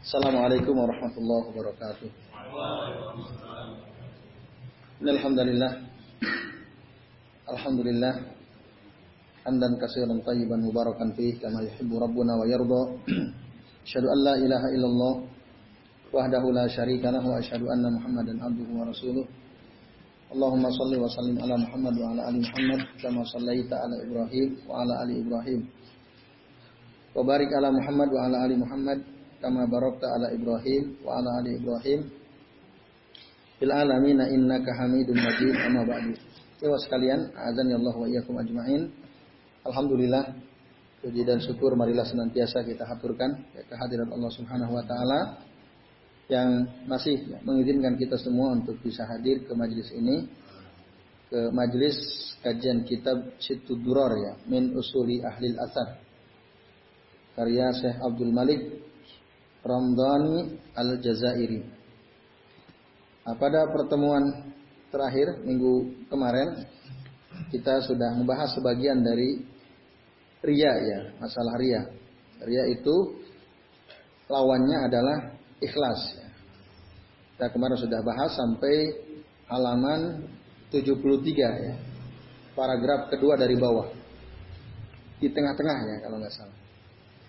Assalamualaikum warahmatullahi wabarakatuh. Alhamdulillah. Alhamdulillah. Hamdan katsiran tayyiban mubarakan fih kama yuhibbu rabbuna wa yarda. Asyhadu an la ilaha illallah wahdahu la syarika lahu wa asyhadu anna Muhammadan abduhu wa rasuluh. Allahumma salli wa sallim ala Muhammad wa ala ali Muhammad kama sallaita ala Ibrahim wa ala ali Ibrahim. Wa barik ala Muhammad wa ala ali Muhammad kama barakta ala Ibrahim wa ala ali Ibrahim fil alamin innaka Hamidum Majid amma ba'du. Sekalian, azan ya Allah wa iyyakum ajmain. Alhamdulillah puji dan syukur marilah senantiasa kita haturkan ya, kehadiran Allah Subhanahu wa taala yang masih mengizinkan kita semua untuk bisa hadir ke majelis ini ke majelis kajian kitab Situd Duror ya min usuli ahli asar karya Syekh Abdul Malik Ramdhani Al-Jazairi. Nah, pada pertemuan terakhir minggu kemarin kita sudah membahas sebagian dari ria ya, masalah ria. Ria itu lawannya adalah ikhlas. Ya. Kita kemarin sudah bahas sampai halaman 73 ya. Paragraf kedua dari bawah. Di tengah-tengah ya kalau nggak salah.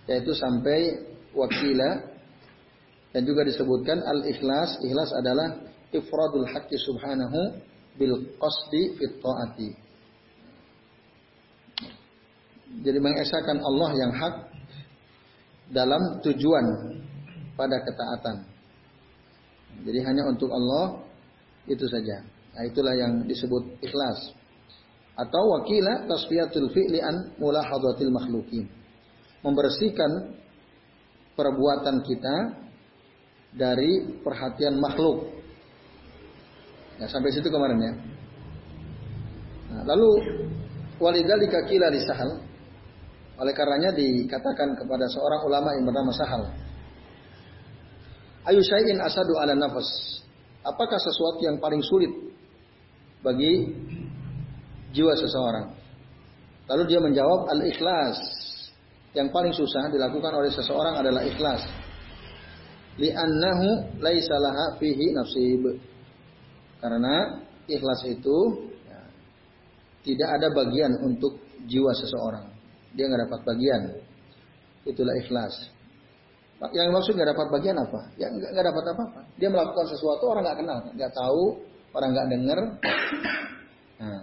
Yaitu sampai wakila dan juga disebutkan al-ikhlas, ikhlas adalah ifradul haqqi subhanahu bil qasdi fit taati. Jadi mengesahkan Allah yang hak dalam tujuan pada ketaatan. Jadi hanya untuk Allah itu saja. Nah, itulah yang disebut ikhlas. Atau wakila tasfiyatul fi'li an mulahadatil makhlukin. Membersihkan perbuatan kita dari perhatian makhluk. Ya, sampai situ kemarin ya. Nah, lalu walidalika kila di Sahal. Oleh karenanya dikatakan kepada seorang ulama yang bernama Sahal. Ayu syai'in asadu ala nafas. Apakah sesuatu yang paling sulit bagi jiwa seseorang? Lalu dia menjawab al-ikhlas. Yang paling susah dilakukan oleh seseorang adalah ikhlas li'annahu laisa laha fihi nasib. Karena ikhlas itu ya, tidak ada bagian untuk jiwa seseorang. Dia nggak dapat bagian. Itulah ikhlas. Yang maksud nggak dapat bagian apa? Ya nggak dapat apa-apa. Dia melakukan sesuatu orang nggak kenal, nggak tahu, orang nggak dengar. Nah,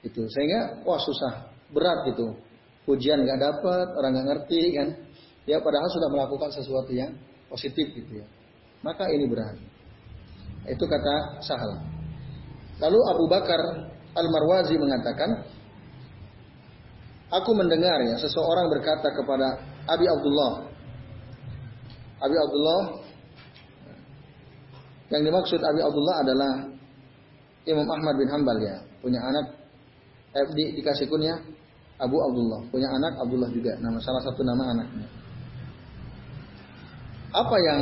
itu sehingga wah susah, berat gitu. Pujian nggak dapat, orang nggak ngerti kan. Ya padahal sudah melakukan sesuatu yang positif gitu ya. Maka ini berani. Itu kata Sahal. Lalu Abu Bakar Al-Marwazi mengatakan, Aku mendengar ya seseorang berkata kepada Abi Abdullah. Abi Abdullah yang dimaksud Abi Abdullah adalah Imam Ahmad bin Hambal ya, punya anak eh, di, dikasih kunyah Abu Abdullah, punya anak Abdullah juga, nama salah satu nama anaknya. Apa yang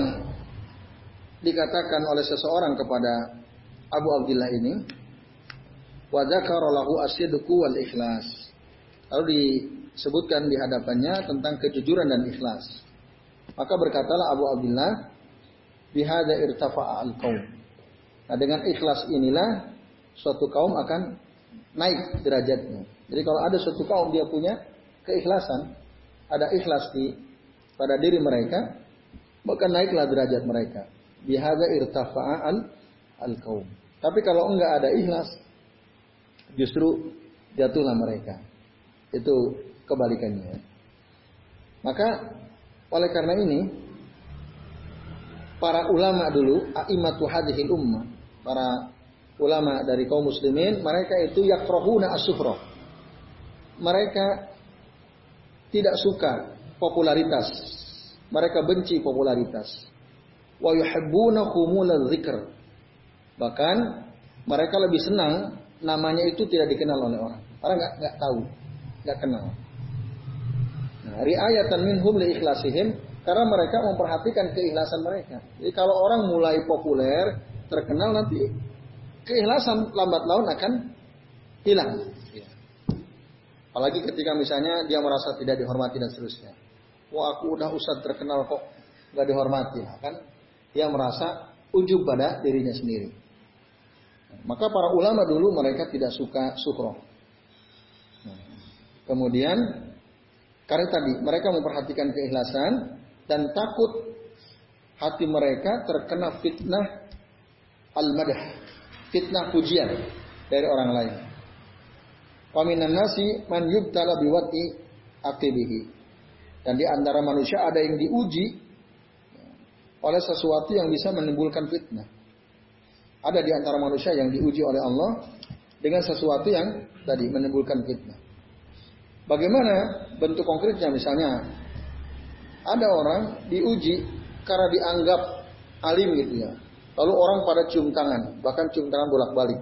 dikatakan oleh seseorang kepada Abu Abdullah ini? Wa lahu asyidku wal ikhlas. Lalu disebutkan di hadapannya tentang kejujuran dan ikhlas. Maka berkatalah Abu Abdullah, bihada irtafa'a al-qaum. Nah dengan ikhlas inilah suatu kaum akan naik derajatnya. Jadi kalau ada suatu kaum dia punya keikhlasan, ada ikhlas di pada diri mereka, maka naiklah derajat mereka. Bihada irtafa'an al-kaum. Tapi kalau enggak ada ikhlas, justru jatuhlah mereka. Itu kebalikannya. Maka oleh karena ini para ulama dulu aimatu hadhil ummah, para ulama dari kaum muslimin, mereka itu yakrahuna as-sufrah. Mereka tidak suka popularitas mereka benci popularitas. Wa yuhibbuna khumulal dzikr. Bahkan mereka lebih senang namanya itu tidak dikenal oleh orang. Orang nggak nggak tahu, nggak kenal. Nah, riayatan minhum li ikhlasihim karena mereka memperhatikan keikhlasan mereka. Jadi kalau orang mulai populer, terkenal nanti keikhlasan lambat laun akan hilang. Apalagi ketika misalnya dia merasa tidak dihormati dan seterusnya. Wah aku udah usah terkenal kok. nggak dihormati, kan? Dia merasa ujub pada dirinya sendiri. Maka para ulama dulu mereka tidak suka sukroh. Kemudian karena tadi mereka memperhatikan keikhlasan dan takut hati mereka terkena fitnah al-madah, fitnah pujian dari orang lain. Paminan nasi man yubtala biwati akibihi. Dan di antara manusia ada yang diuji oleh sesuatu yang bisa menimbulkan fitnah. Ada di antara manusia yang diuji oleh Allah dengan sesuatu yang tadi menimbulkan fitnah. Bagaimana bentuk konkretnya misalnya ada orang diuji karena dianggap alim gitu ya. Lalu orang pada cium tangan, bahkan cium tangan bolak-balik.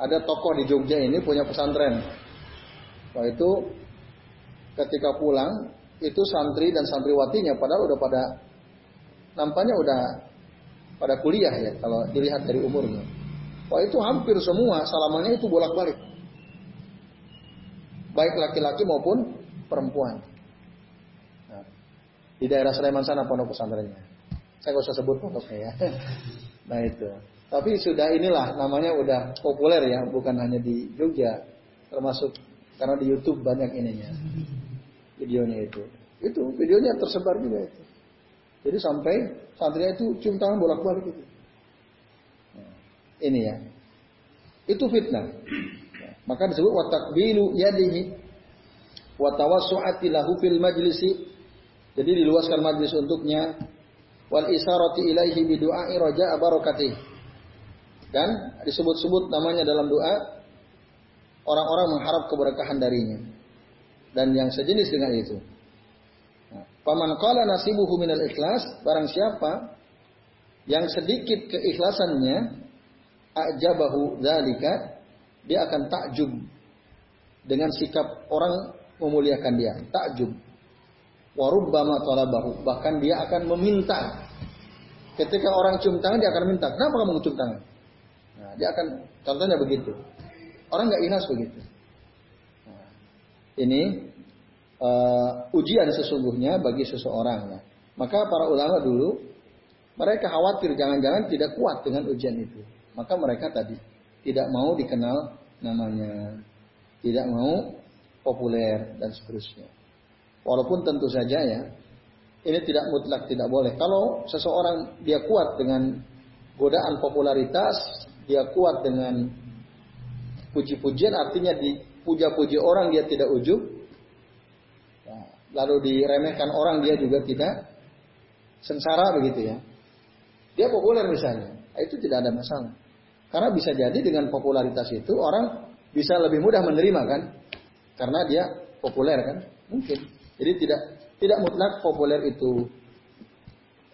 Ada tokoh di Jogja ini punya pesantren. Wah itu ketika pulang itu santri dan santriwatinya padahal udah pada nampaknya udah pada kuliah ya kalau dilihat dari umurnya. Wah itu hampir semua salamannya itu bolak-balik. Baik laki-laki maupun perempuan. Nah, di daerah Sleman sana pondok pesantrennya. Saya nggak usah sebut pondoknya ya. Nah itu. Tapi sudah inilah namanya udah populer ya, bukan hanya di Jogja, termasuk karena di YouTube banyak ininya. Videonya itu. Itu videonya tersebar juga itu. Jadi sampai santrinya itu cium tangan bolak-balik itu. Nah, ini ya. Itu fitnah. Maka disebut watakbilu yadihi wa tawassu'ati lahu fil majlisi. Jadi diluaskan majlis untuknya wal isarati ilaihi bi du'ai raja'a barakatih. Dan disebut-sebut namanya dalam doa orang-orang mengharap keberkahan darinya. Dan yang sejenis dengan itu. Paman qala nasibuhu minal ikhlas, barang siapa yang sedikit keikhlasannya ajabahu dzalika, dia akan takjub dengan sikap orang memuliakan dia, takjub. Wa rubbama talabahu, bahkan dia akan meminta. Ketika orang cium tangan dia akan minta, "Kenapa kamu cium tangan?" Nah, dia akan contohnya begitu. Orang nggak ikhlas begitu. Ini uh, ujian sesungguhnya bagi seseorang ya. Maka para ulama dulu mereka khawatir jangan-jangan tidak kuat dengan ujian itu. Maka mereka tadi tidak mau dikenal namanya, tidak mau populer dan seterusnya. Walaupun tentu saja ya, ini tidak mutlak tidak boleh. Kalau seseorang dia kuat dengan godaan popularitas, dia kuat dengan puji-pujian artinya dipuja-puji orang dia tidak ujub, lalu diremehkan orang dia juga tidak sengsara begitu ya. Dia populer misalnya, itu tidak ada masalah. Karena bisa jadi dengan popularitas itu orang bisa lebih mudah menerima kan, karena dia populer kan, mungkin. Jadi tidak tidak mutlak populer itu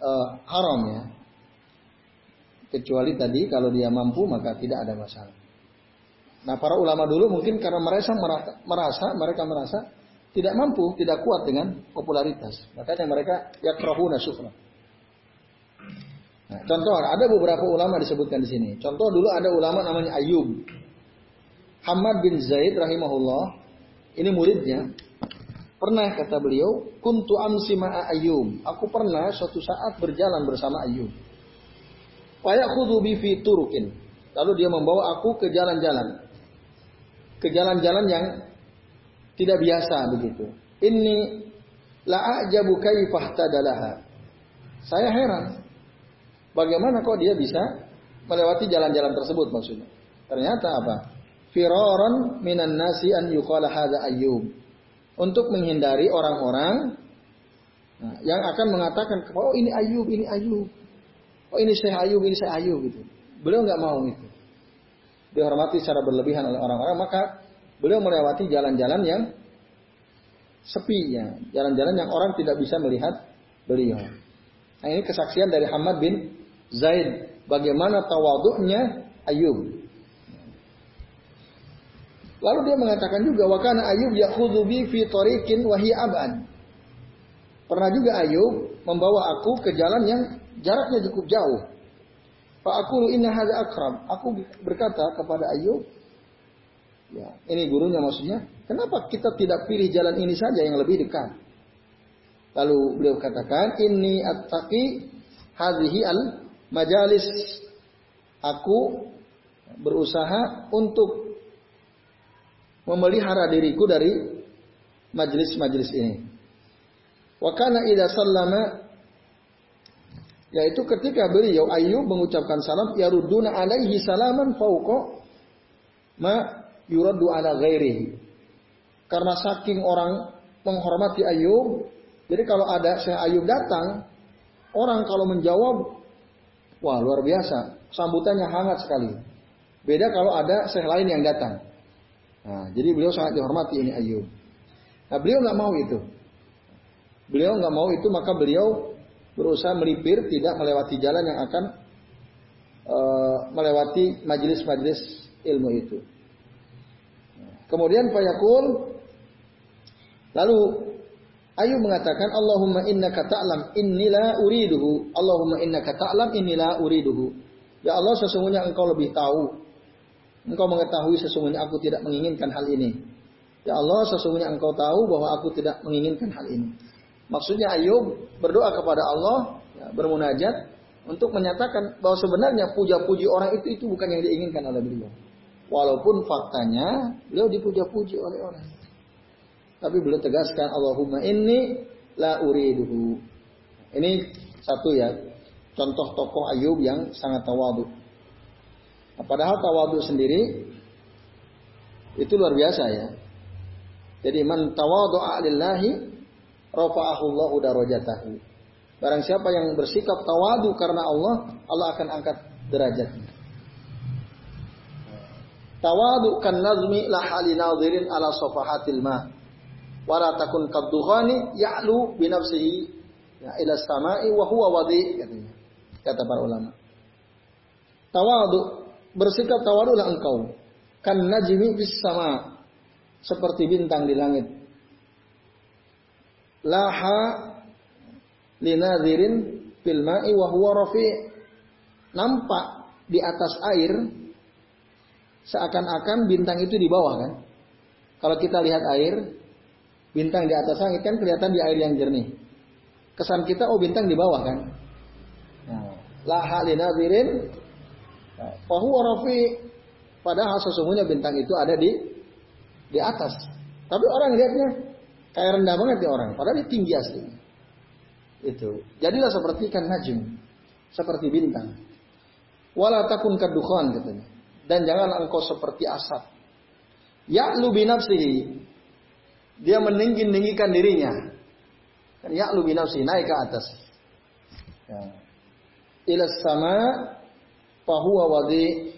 uh, haram ya. Kecuali tadi kalau dia mampu maka tidak ada masalah. Nah para ulama dulu mungkin karena mereka merasa mereka merasa tidak mampu, tidak kuat dengan popularitas. Makanya mereka yakrahuna syukra. Nah, contoh ada beberapa ulama disebutkan di sini. Contoh dulu ada ulama namanya Ayub. Hamad bin Zaid rahimahullah, ini muridnya. Pernah kata beliau, kuntu amsi ma'a Ayub. Aku pernah suatu saat berjalan bersama Ayub. Fayakhudhu bi fi turukin. Lalu dia membawa aku ke jalan-jalan. Ke jalan-jalan yang tidak biasa begitu. Ini la ajabu kaifah tadalaha. Saya heran. Bagaimana kok dia bisa melewati jalan-jalan tersebut maksudnya. Ternyata apa? Firaran minan nasi an yuqala hadza ayyub. Untuk menghindari orang-orang nah, yang akan mengatakan, oh ini Ayub, ini Ayub. Oh ini saya Ayub, ini saya Ayub gitu. Beliau nggak mau itu. Dihormati secara berlebihan oleh orang-orang, maka Beliau melewati jalan-jalan yang sepi ya, jalan-jalan yang orang tidak bisa melihat beliau. Nah ini kesaksian dari Hamad bin Zaid bagaimana tawaduknya Ayub. Lalu dia mengatakan juga wakana Ayub yakhudhu bi fi tariqin wa abad. Pernah juga Ayub membawa aku ke jalan yang jaraknya cukup jauh. Aku inna hadza akrab. Aku berkata kepada Ayub, Ya, ini gurunya maksudnya, kenapa kita tidak pilih jalan ini saja yang lebih dekat? Lalu beliau katakan, ini attaqi hadhihi al majalis. Aku berusaha untuk memelihara diriku dari majelis-majelis ini. Wa kana idza sallama yaitu ketika beliau Ayub mengucapkan salam yaruduna alaihi salaman fauqa ma yuraddu ala ghairihi. Karena saking orang menghormati Ayub, jadi kalau ada Syekh Ayub datang, orang kalau menjawab wah luar biasa, sambutannya hangat sekali. Beda kalau ada Syekh lain yang datang. Nah, jadi beliau sangat dihormati ini Ayub. Nah, beliau nggak mau itu. Beliau nggak mau itu, maka beliau berusaha melipir, tidak melewati jalan yang akan uh, melewati majelis-majelis ilmu itu. Kemudian Fayaqul lalu Ayub mengatakan Allahumma innaka ta'lam innila uriduhu. Allahumma innaka ta'lam innila uriduhu. Ya Allah sesungguhnya engkau lebih tahu. Engkau mengetahui sesungguhnya aku tidak menginginkan hal ini. Ya Allah sesungguhnya engkau tahu bahwa aku tidak menginginkan hal ini. Maksudnya Ayub berdoa kepada Allah, ya, bermunajat untuk menyatakan bahwa sebenarnya puja-puji orang itu itu bukan yang diinginkan oleh beliau. Walaupun faktanya beliau dipuja-puji oleh orang. Tapi beliau tegaskan Allahumma inni la uriduhu. Ini satu ya, contoh tokoh Ayub yang sangat tawadu. Nah, padahal tawadu sendiri itu luar biasa ya. Jadi man tawadu'a lillahi rafa'ahullahu darajatahu. Barang siapa yang bersikap tawadu karena Allah, Allah akan angkat derajatnya. Tawadu kan nazmi la hali nadhirin ala safahatil ma. Wala takun kaddukhani ya'lu bi nafsihi ya ila samai wa huwa wadi katanya. Kata para ulama. Tawadu bersikap tawadulah engkau kan najmi bis sama seperti bintang di langit laha linadhirin fil ma'i wa huwa rafi. Nampak di atas air seakan-akan bintang itu di bawah kan? Kalau kita lihat air bintang di atas langit kan kelihatan di air yang jernih. Kesan kita oh bintang di bawah kan? Nah, laha linadhirin wa huwa rafi. Padahal sesungguhnya bintang itu ada di di atas. Tapi orang lihatnya Kayak rendah banget ya orang, padahal dia tinggi asli. Itu. Jadilah seperti kan najm, seperti bintang. Wala takun kadukhan katanya. Dan jangan engkau seperti asap. Ya'lu binafsihi. Dia meninggi-ninggikan dirinya. Kan ya'lu binafsihi, naik ke atas. Ya. Ila sama fahuwa wadi.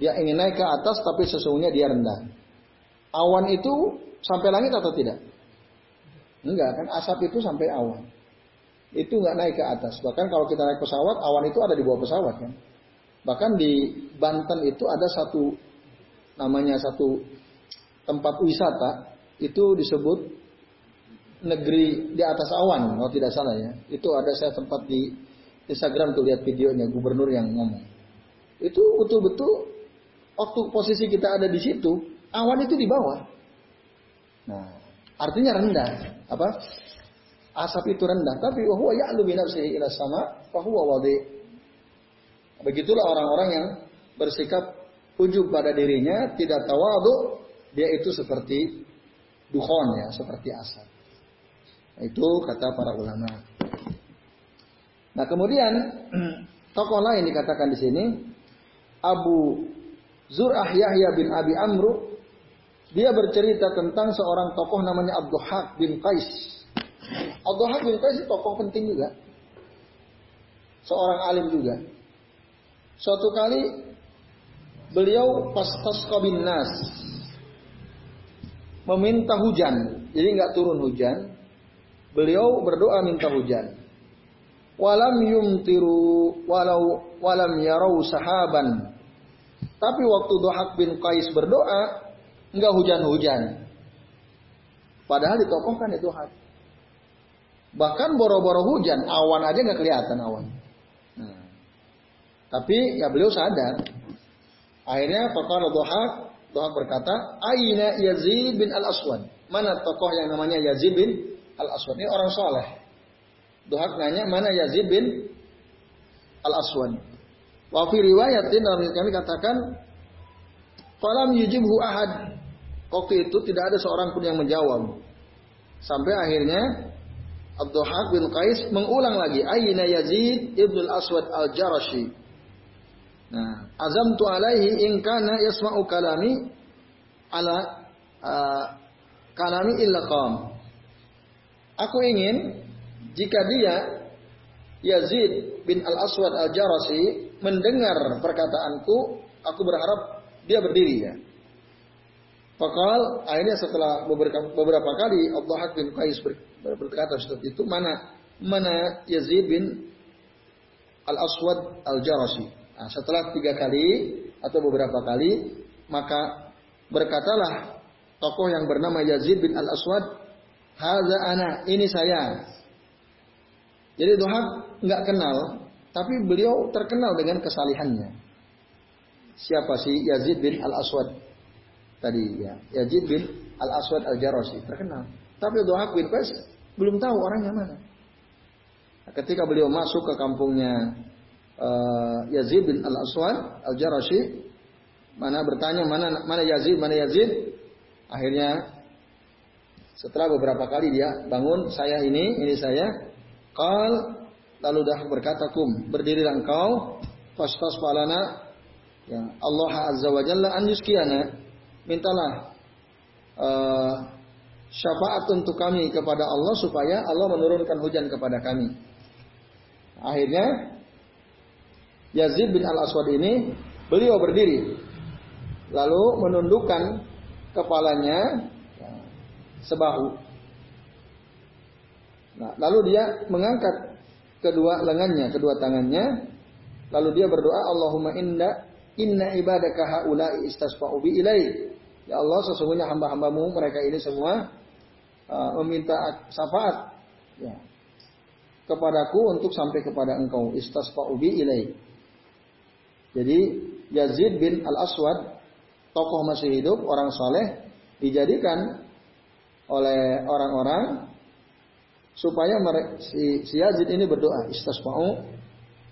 Dia ingin naik ke atas tapi sesungguhnya dia rendah. Awan itu sampai langit atau tidak? Enggak kan asap itu sampai awan. Itu enggak naik ke atas. Bahkan kalau kita naik pesawat, awan itu ada di bawah pesawat kan. Bahkan di Banten itu ada satu namanya satu tempat wisata itu disebut negeri di atas awan kalau tidak salah ya. Itu ada saya tempat di Instagram tuh lihat videonya gubernur yang ngomong. Itu betul-betul waktu posisi kita ada di situ, awan itu di bawah. Nah, artinya rendah. Apa? Asap itu rendah. Tapi wahwa ya'lu bi nafsihi ila sama fahuwa wadi. Begitulah orang-orang yang bersikap ujub pada dirinya tidak tawadu dia itu seperti dukhon ya seperti asap. Itu kata para ulama. Nah kemudian tokoh lain dikatakan di sini Abu Zur'ah Yahya bin Abi Amru dia bercerita tentang seorang tokoh namanya Abduhak bin Qais. Abduhak bin Qais tokoh penting juga. Seorang alim juga. Suatu kali beliau pas bin nas meminta hujan. Jadi nggak turun hujan. Beliau berdoa minta hujan. Walam yumtiru walau walam yarau sahaban. Tapi waktu Dohak bin Qais berdoa, Enggak hujan-hujan. Padahal ditokohkan itu hati. Bahkan boro-boro hujan, awan aja nggak kelihatan awan. Nah. Tapi ya beliau sadar. Akhirnya Fakar Dohak, Dohak berkata, Aina Yazid bin Al-Aswad. Mana tokoh yang namanya Yazid bin al-Aswad. Ini orang soleh. Dohak nanya mana Yazid bin al-Aswad. Wa fi riwayatin dalam kami katakan falam yujibhu ahad. Waktu itu tidak ada seorang pun yang menjawab. Sampai akhirnya Abdul bin Qais mengulang lagi Aina Yazid ibn al-Aswad al-Jarashi. Nah, azam tu alaihi in kana yasma'u kalami ala uh, kalami illa qam. Aku ingin jika dia Yazid bin Al-Aswad Al-Jarasi mendengar perkataanku, aku berharap dia berdiri ya. Fakal akhirnya setelah beberapa, beberapa kali Abdullah bin Qais berkata seperti itu, mana mana Yazid bin Al-Aswad Al-Jarasi. Nah, setelah tiga kali atau beberapa kali, maka berkatalah tokoh yang bernama Yazid bin Al-Aswad, Haza ana, ini saya. Jadi Dohak nggak kenal, tapi beliau terkenal dengan kesalihannya. Siapa sih Yazid bin Al-Aswad? Tadi ya, Yazid bin Al-Aswad Al-Jarasi, terkenal. Tapi Dohak bin Qais belum tahu orangnya mana. Ketika beliau masuk ke kampungnya uh, Yazid bin Al-Aswad Al-Jarasi, mana bertanya mana mana Yazid, mana Yazid? Akhirnya setelah beberapa kali dia bangun, saya ini, ini saya, Qal lalu dah berkata kum berdirilah engkau fastas palana ya Allah azza wa jalla an yuskiana mintalah uh, syafaat untuk kami kepada Allah supaya Allah menurunkan hujan kepada kami. Akhirnya Yazid bin Al Aswad ini beliau berdiri lalu menundukkan kepalanya ya, sebahu Nah, lalu dia mengangkat kedua lengannya, kedua tangannya, lalu dia berdoa, Allahumma inna inna ibadaka haula'i istasfa'u bi ilai. Ya Allah, sesungguhnya hamba-hambamu mereka ini semua uh, meminta syafaat ya, kepadaku untuk sampai kepada engkau istasfa'u bi ilai. Jadi Yazid bin Al-Aswad tokoh masih hidup, orang soleh dijadikan oleh orang-orang supaya si, si Yazid ini berdoa istasma'u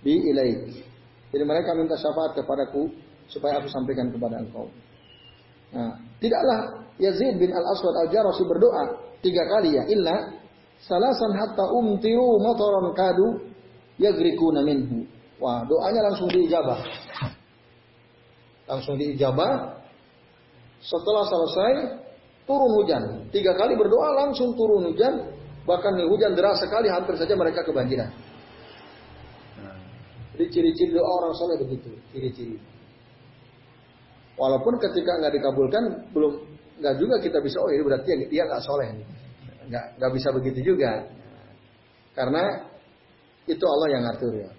bi ilaik. Jadi mereka minta syafaat kepadaku supaya aku sampaikan kepada engkau. Nah, tidaklah Yazid bin Al-Aswad Al-Jarasi berdoa tiga kali ya illa salasan hatta umtiru motoron kadu yagrikuna minhu. Wah, doanya langsung diijabah. Langsung diijabah. Setelah selesai turun hujan. Tiga kali berdoa langsung turun hujan Bahkan hujan deras sekali hampir saja mereka kebanjiran. Nah, jadi ciri-ciri doa orang soleh begitu, ciri-ciri. Walaupun ketika nggak dikabulkan, belum nggak juga kita bisa oh ini berarti dia nggak soleh, nggak nggak bisa begitu juga. Karena itu Allah yang ngatur ya.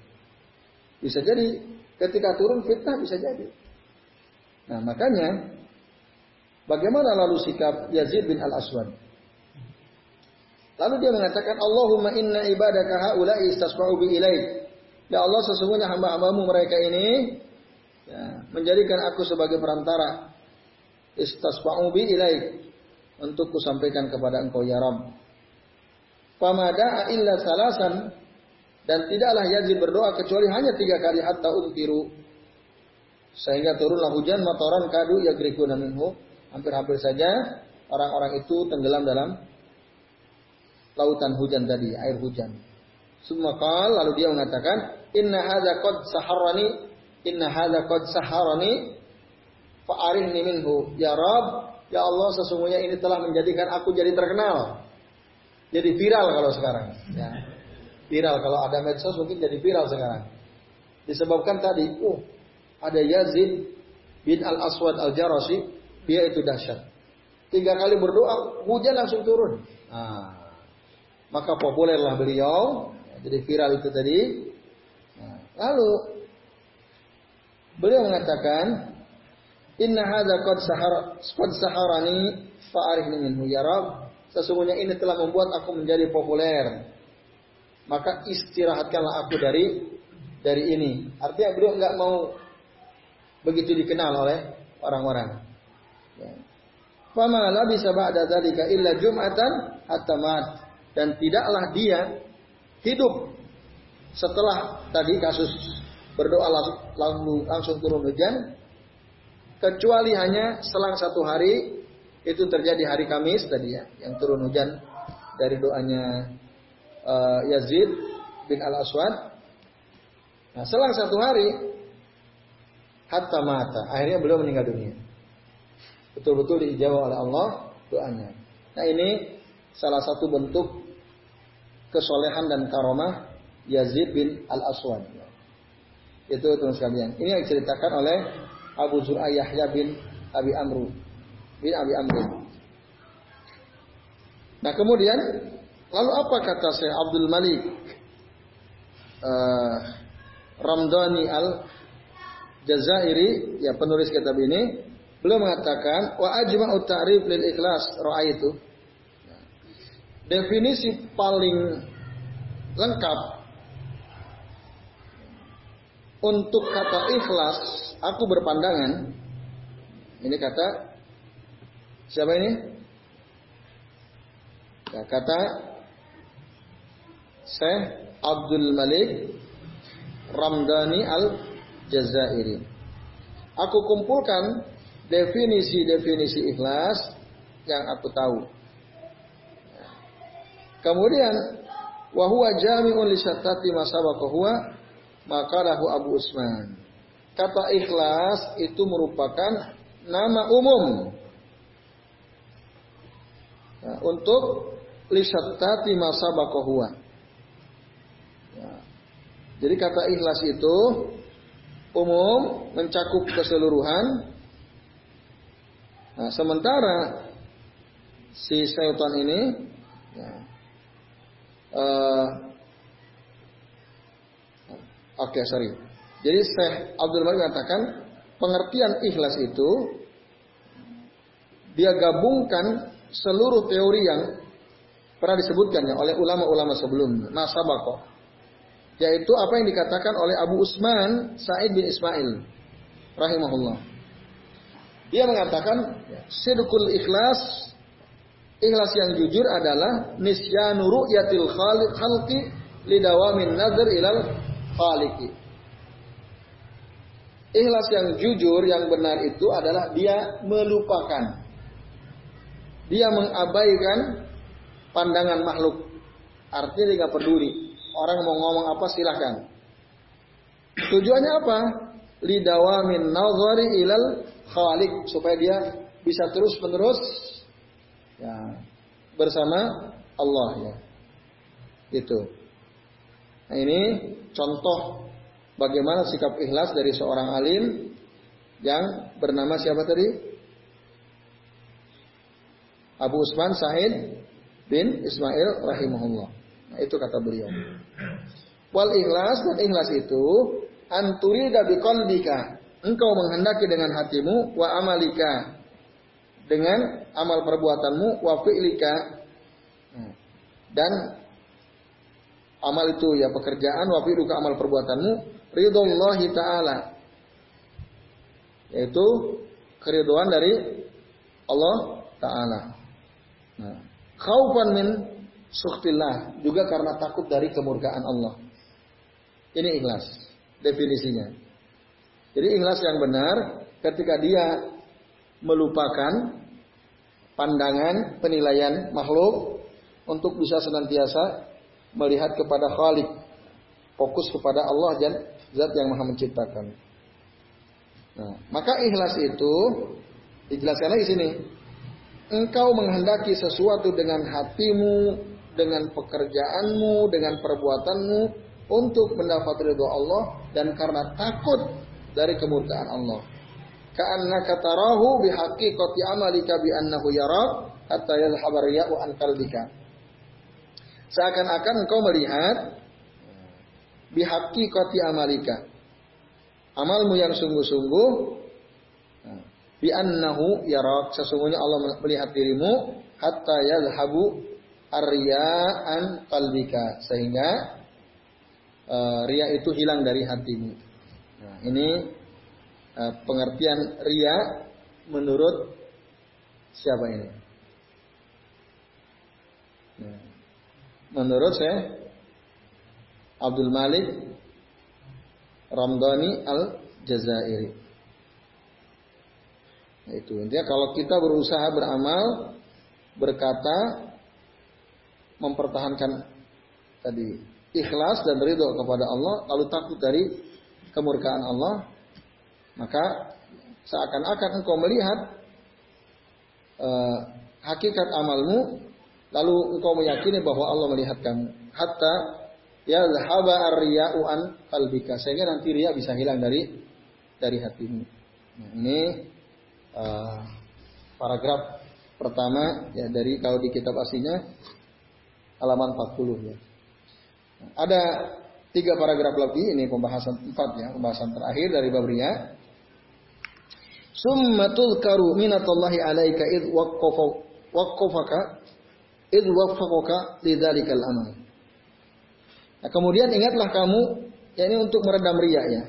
Bisa jadi ketika turun fitnah bisa jadi. Nah makanya bagaimana lalu sikap Yazid bin Al Aswad? Lalu dia mengatakan, Allahumma inna ibadaka haula'i istasfa'u bi ilaik. Ya Allah, sesungguhnya hamba-hambamu mereka ini ya, menjadikan aku sebagai perantara. Istasfa'u bi ilaik. Untuk kusampaikan kepada engkau ya Rabb. Famada'a illa salasan. Dan tidaklah Yazid berdoa kecuali hanya tiga kali hatta umtiru. Sehingga turunlah hujan matoran kadu ya minhu. Hampir-hampir saja orang-orang itu tenggelam dalam lautan hujan tadi, air hujan. Semua lalu dia mengatakan, Inna hadza qad saharani, inna hadza qad saharani, fa'arihni minhu. Ya Rab, ya Allah sesungguhnya ini telah menjadikan aku jadi terkenal. Jadi viral kalau sekarang. Ya. Viral kalau ada medsos mungkin jadi viral sekarang. Disebabkan tadi, oh ada Yazid bin Al Aswad Al Jarasi, dia itu dahsyat. Tiga kali berdoa, hujan langsung turun. Nah, maka populerlah beliau. Jadi viral itu tadi. Nah, lalu beliau mengatakan, Inna hadza qad sahar qad saharani fa'arifni minhu ya Rabb. Sesungguhnya ini telah membuat aku menjadi populer. Maka istirahatkanlah aku dari dari ini. Artinya beliau nggak mau begitu dikenal oleh orang-orang. Ya. Fama bisa ba'da dzalika illa jum'atan hatta dan tidaklah dia hidup setelah tadi kasus berdoa langsung, langsung turun hujan. Kecuali hanya selang satu hari itu terjadi hari Kamis tadi ya yang turun hujan dari doanya uh, Yazid bin Al Aswad nah selang satu hari hatta mata akhirnya beliau meninggal dunia. Betul-betul dijawab oleh Allah doanya. Nah ini salah satu bentuk kesolehan dan karomah Yazid bin Al Aswad itu teman sekalian. Ini yang diceritakan oleh Abu Zur'ah Yahya bin Abi Amru bin Abi Amru. Nah kemudian lalu apa kata saya Abdul Malik uh, Ramdhani al Jazairi ya penulis kitab ini beliau mengatakan wa ajma'u ta'rif lil ikhlas itu definisi paling lengkap untuk kata ikhlas aku berpandangan ini kata siapa ini? Ya, kata Syekh Abdul Malik Ramdhani Al Jazairi aku kumpulkan definisi-definisi ikhlas yang aku tahu. Kemudian wahwa jami'un li syattati ma maka lahu Abu Usman. Kata ikhlas itu merupakan nama umum nah, untuk lisattati masa bakohua. Ya. Jadi kata ikhlas itu umum mencakup keseluruhan. Nah, sementara si syaitan ini ya, uh, Oke, okay, sorry. Jadi Syekh Abdul Malik mengatakan pengertian ikhlas itu dia gabungkan seluruh teori yang pernah disebutkannya oleh ulama-ulama sebelumnya. Nasabako. Yaitu apa yang dikatakan oleh Abu Usman Sa'id bin Ismail rahimahullah. Dia mengatakan sidqul ikhlas ikhlas yang jujur adalah nisyanu ru'yatil khalqi lidawamin nazar ilal khaliki. Ikhlas yang jujur, yang benar itu adalah dia melupakan. Dia mengabaikan pandangan makhluk. Artinya dia gak peduli. Orang mau ngomong apa silahkan. Tujuannya apa? Lidawamin nazari ilal khalik. Supaya dia bisa terus menerus ya, bersama Allah ya. Itu. Nah ini contoh bagaimana sikap ikhlas dari seorang alim yang bernama siapa tadi? Abu Usman Said bin Ismail rahimahullah. Nah, itu kata beliau. Wal ikhlas dan ikhlas itu anturida biqalbika. Engkau menghendaki dengan hatimu wa amalika dengan amal perbuatanmu wa fi'lika nah, dan amal itu ya pekerjaan wa fi'luka amal perbuatanmu ridhollahi taala yaitu keriduan dari Allah taala. Nah, khaufan min juga karena takut dari kemurkaan Allah. Ini ikhlas definisinya. Jadi ikhlas yang benar ketika dia melupakan pandangan penilaian makhluk untuk bisa senantiasa melihat kepada Khalik, fokus kepada Allah dan Zat yang Maha Menciptakan. Nah, maka ikhlas itu dijelaskan lagi sini. Engkau menghendaki sesuatu dengan hatimu, dengan pekerjaanmu, dengan perbuatanmu untuk mendapat ridho Allah dan karena takut dari kemurkaan Allah. Karena katarahu bihaqiqati amalika bi annahu yarak hatta yalhabar ya'u an qalbika. Seakan-akan engkau melihat bihaki koti amalika. Amalmu yang sungguh-sungguh bi annahu yarak sesungguhnya Allah melihat dirimu hatta yadhabu arya'an qalbika sehingga uh, ria itu hilang dari hatimu. Nah, ini uh, pengertian ria menurut siapa ini? Nah. Menurut saya Abdul Malik Ramdhani Al-Jazairi. Itu intinya kalau kita berusaha beramal, berkata, mempertahankan tadi ikhlas dan ridho kepada Allah, lalu takut dari kemurkaan Allah, maka seakan-akan engkau melihat uh, hakikat amalmu, lalu engkau meyakini bahwa Allah melihat kamu. Hatta ya zahaba ar-riya'u an qalbika sehingga nanti riya bisa hilang dari dari hatimu. Nah, ini uh, paragraf pertama ya dari kalau di kitab aslinya halaman 40 ya. Ada tiga paragraf lebih ini pembahasan empat ya pembahasan terakhir dari bab riya. Summa tudkaru minatullahi alaika id waqqafa waqqafaka id waffaqaka lidzalikal amal. Nah, kemudian ingatlah kamu ya ini untuk meredam riya ya.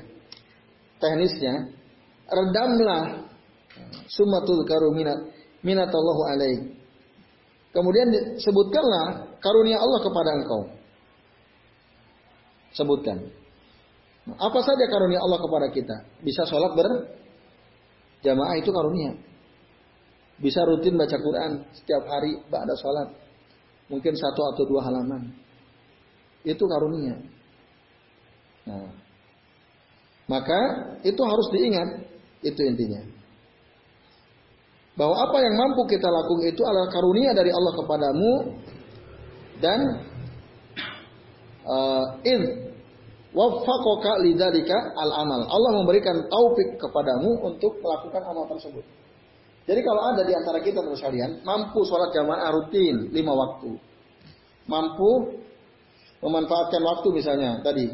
Teknisnya redamlah summa tudkaru minat minatallahu alaik. Kemudian sebutkanlah karunia Allah kepada engkau. Sebutkan. Apa saja karunia Allah kepada kita? Bisa sholat berjamaah itu karunia. Bisa rutin baca Quran setiap hari ada sholat. Mungkin satu atau dua halaman. Itu karunia. Nah, maka itu harus diingat. Itu intinya. Bahwa apa yang mampu kita lakukan itu adalah karunia dari Allah kepadamu dan uh, id waffaqaka lidzalika al-amal. Allah memberikan taufik kepadamu untuk melakukan amal tersebut. Jadi kalau ada di antara kita terus kalian mampu sholat jamaah rutin lima waktu, mampu memanfaatkan waktu misalnya tadi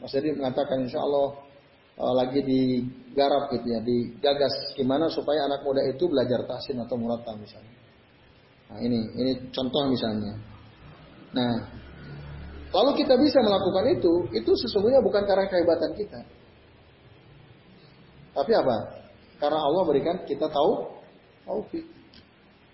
Mas Jadi mengatakan insya Allah uh, lagi digarap gitu ya, digagas gimana supaya anak muda itu belajar tahsin atau muratam misalnya. Nah ini ini contoh misalnya. Nah Lalu kita bisa melakukan itu, itu sesungguhnya bukan karena kehebatan kita. Tapi apa? Karena Allah berikan kita tahu taufik.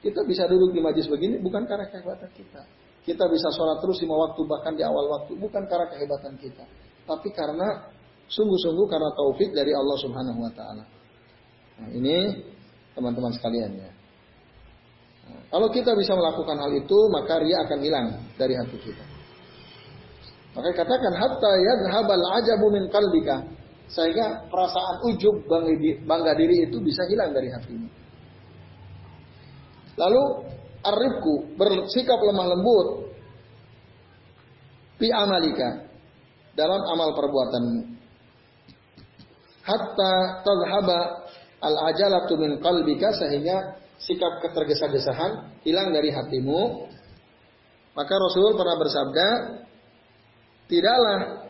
Kita bisa duduk di majlis begini bukan karena kehebatan kita. Kita bisa sholat terus lima waktu bahkan di awal waktu bukan karena kehebatan kita, tapi karena sungguh-sungguh karena taufik dari Allah Subhanahu Wa Taala. Nah, ini teman-teman sekalian ya. Kalau kita bisa melakukan hal itu, maka ria akan hilang dari hati kita. Maka katakan hatta yadhhabal ajabu min qalbika sehingga perasaan ujub bangga diri itu bisa hilang dari hatimu. Lalu arifku bersikap lemah lembut fi amalika dalam amal perbuatanmu. Hatta tadhhaba al ajalatu min qalbika sehingga sikap ketergesa-gesahan hilang dari hatimu. Maka Rasul pernah bersabda, tidaklah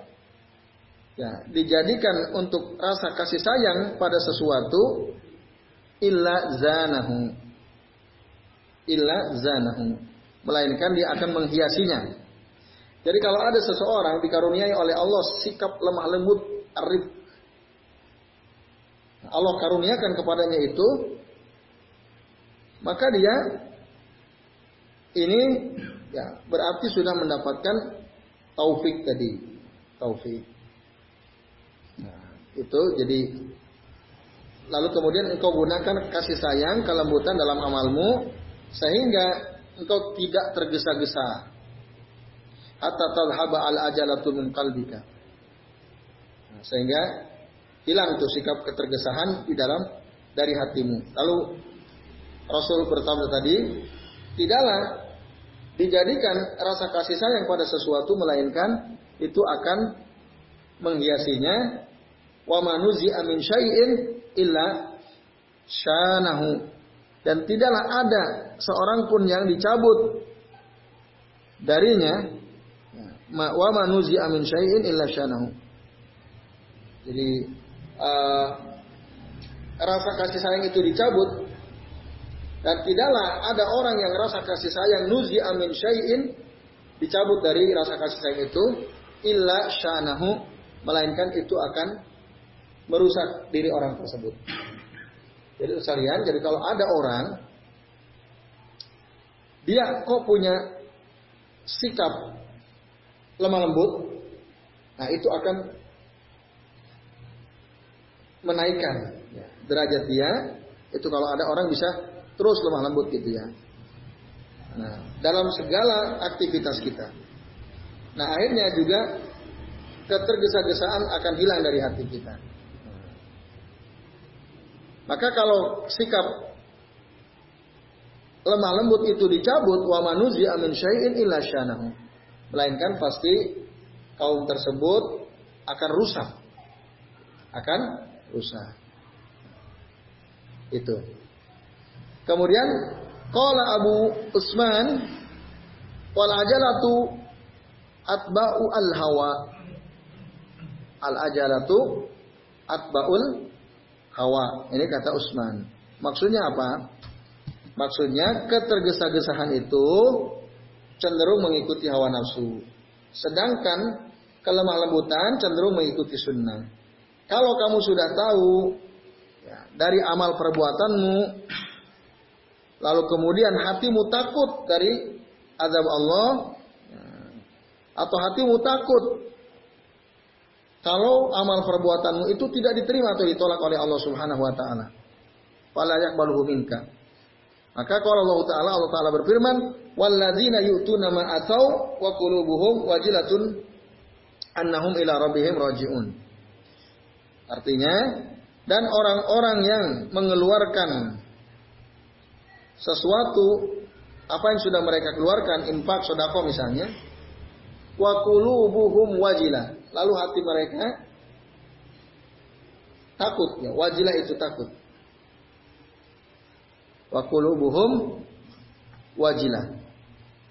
ya dijadikan untuk rasa kasih sayang pada sesuatu illa zanahu illa zanahu. Melainkan dia akan menghiasinya. Jadi kalau ada seseorang dikaruniai oleh Allah sikap lemah lembut arif. Allah karuniakan kepadanya itu maka dia ini ya berarti sudah mendapatkan taufik tadi. Taufik. Nah, itu jadi lalu kemudian engkau gunakan kasih sayang kelembutan dalam amalmu sehingga engkau tidak tergesa-gesa. Hatta tadhhaba al ajalatu min qalbika. Sehingga hilang tuh sikap ketergesahan di dalam dari hatimu. Lalu Rasul berkata tadi tidaklah dijadikan rasa kasih sayang pada sesuatu melainkan itu akan menghiasinya. Wa manuzi amin syai'in illa syanahu dan tidaklah ada seorang pun yang dicabut darinya wa manuzi amin syai'in illa syanahu jadi uh, rasa kasih sayang itu dicabut dan tidaklah ada orang yang rasa kasih sayang nuzi amin syai'in dicabut dari rasa kasih sayang itu illa syanahu melainkan itu akan merusak diri orang tersebut. Jadi sekalian, jadi kalau ada orang dia kok punya sikap lemah lembut, nah itu akan menaikkan ya, derajat dia. Itu kalau ada orang bisa terus lemah lembut gitu ya. Nah, dalam segala aktivitas kita. Nah, akhirnya juga ketergesa-gesaan akan hilang dari hati kita. Maka kalau sikap lemah lembut itu dicabut wa manuzi amin syai'in illa syanahu. Melainkan pasti kaum tersebut akan rusak. Akan rusak. Itu. Kemudian qala Abu Usman wal ajalatu atba'u al hawa. Al ajalatu atba'ul hawa. Ini kata Usman. Maksudnya apa? Maksudnya ketergesa-gesahan itu cenderung mengikuti hawa nafsu. Sedangkan kelemah lembutan cenderung mengikuti sunnah. Kalau kamu sudah tahu ya, dari amal perbuatanmu, lalu kemudian hatimu takut dari azab Allah, ya, atau hatimu takut kalau amal perbuatanmu itu tidak diterima atau ditolak oleh Allah Subhanahu wa taala. Fala yaqbaluhu minka. Maka kalau Allah taala Allah taala berfirman, "Walladzina yu'tuna ma atau wa qulubuhum wajilatun annahum ila rabbihim raji'un." Artinya, dan orang-orang yang mengeluarkan sesuatu apa yang sudah mereka keluarkan, infak, sodako misalnya, wa qulubuhum wajilah Lalu hati mereka takut ya, wajilah itu takut. Wa qulubuhum wajilah.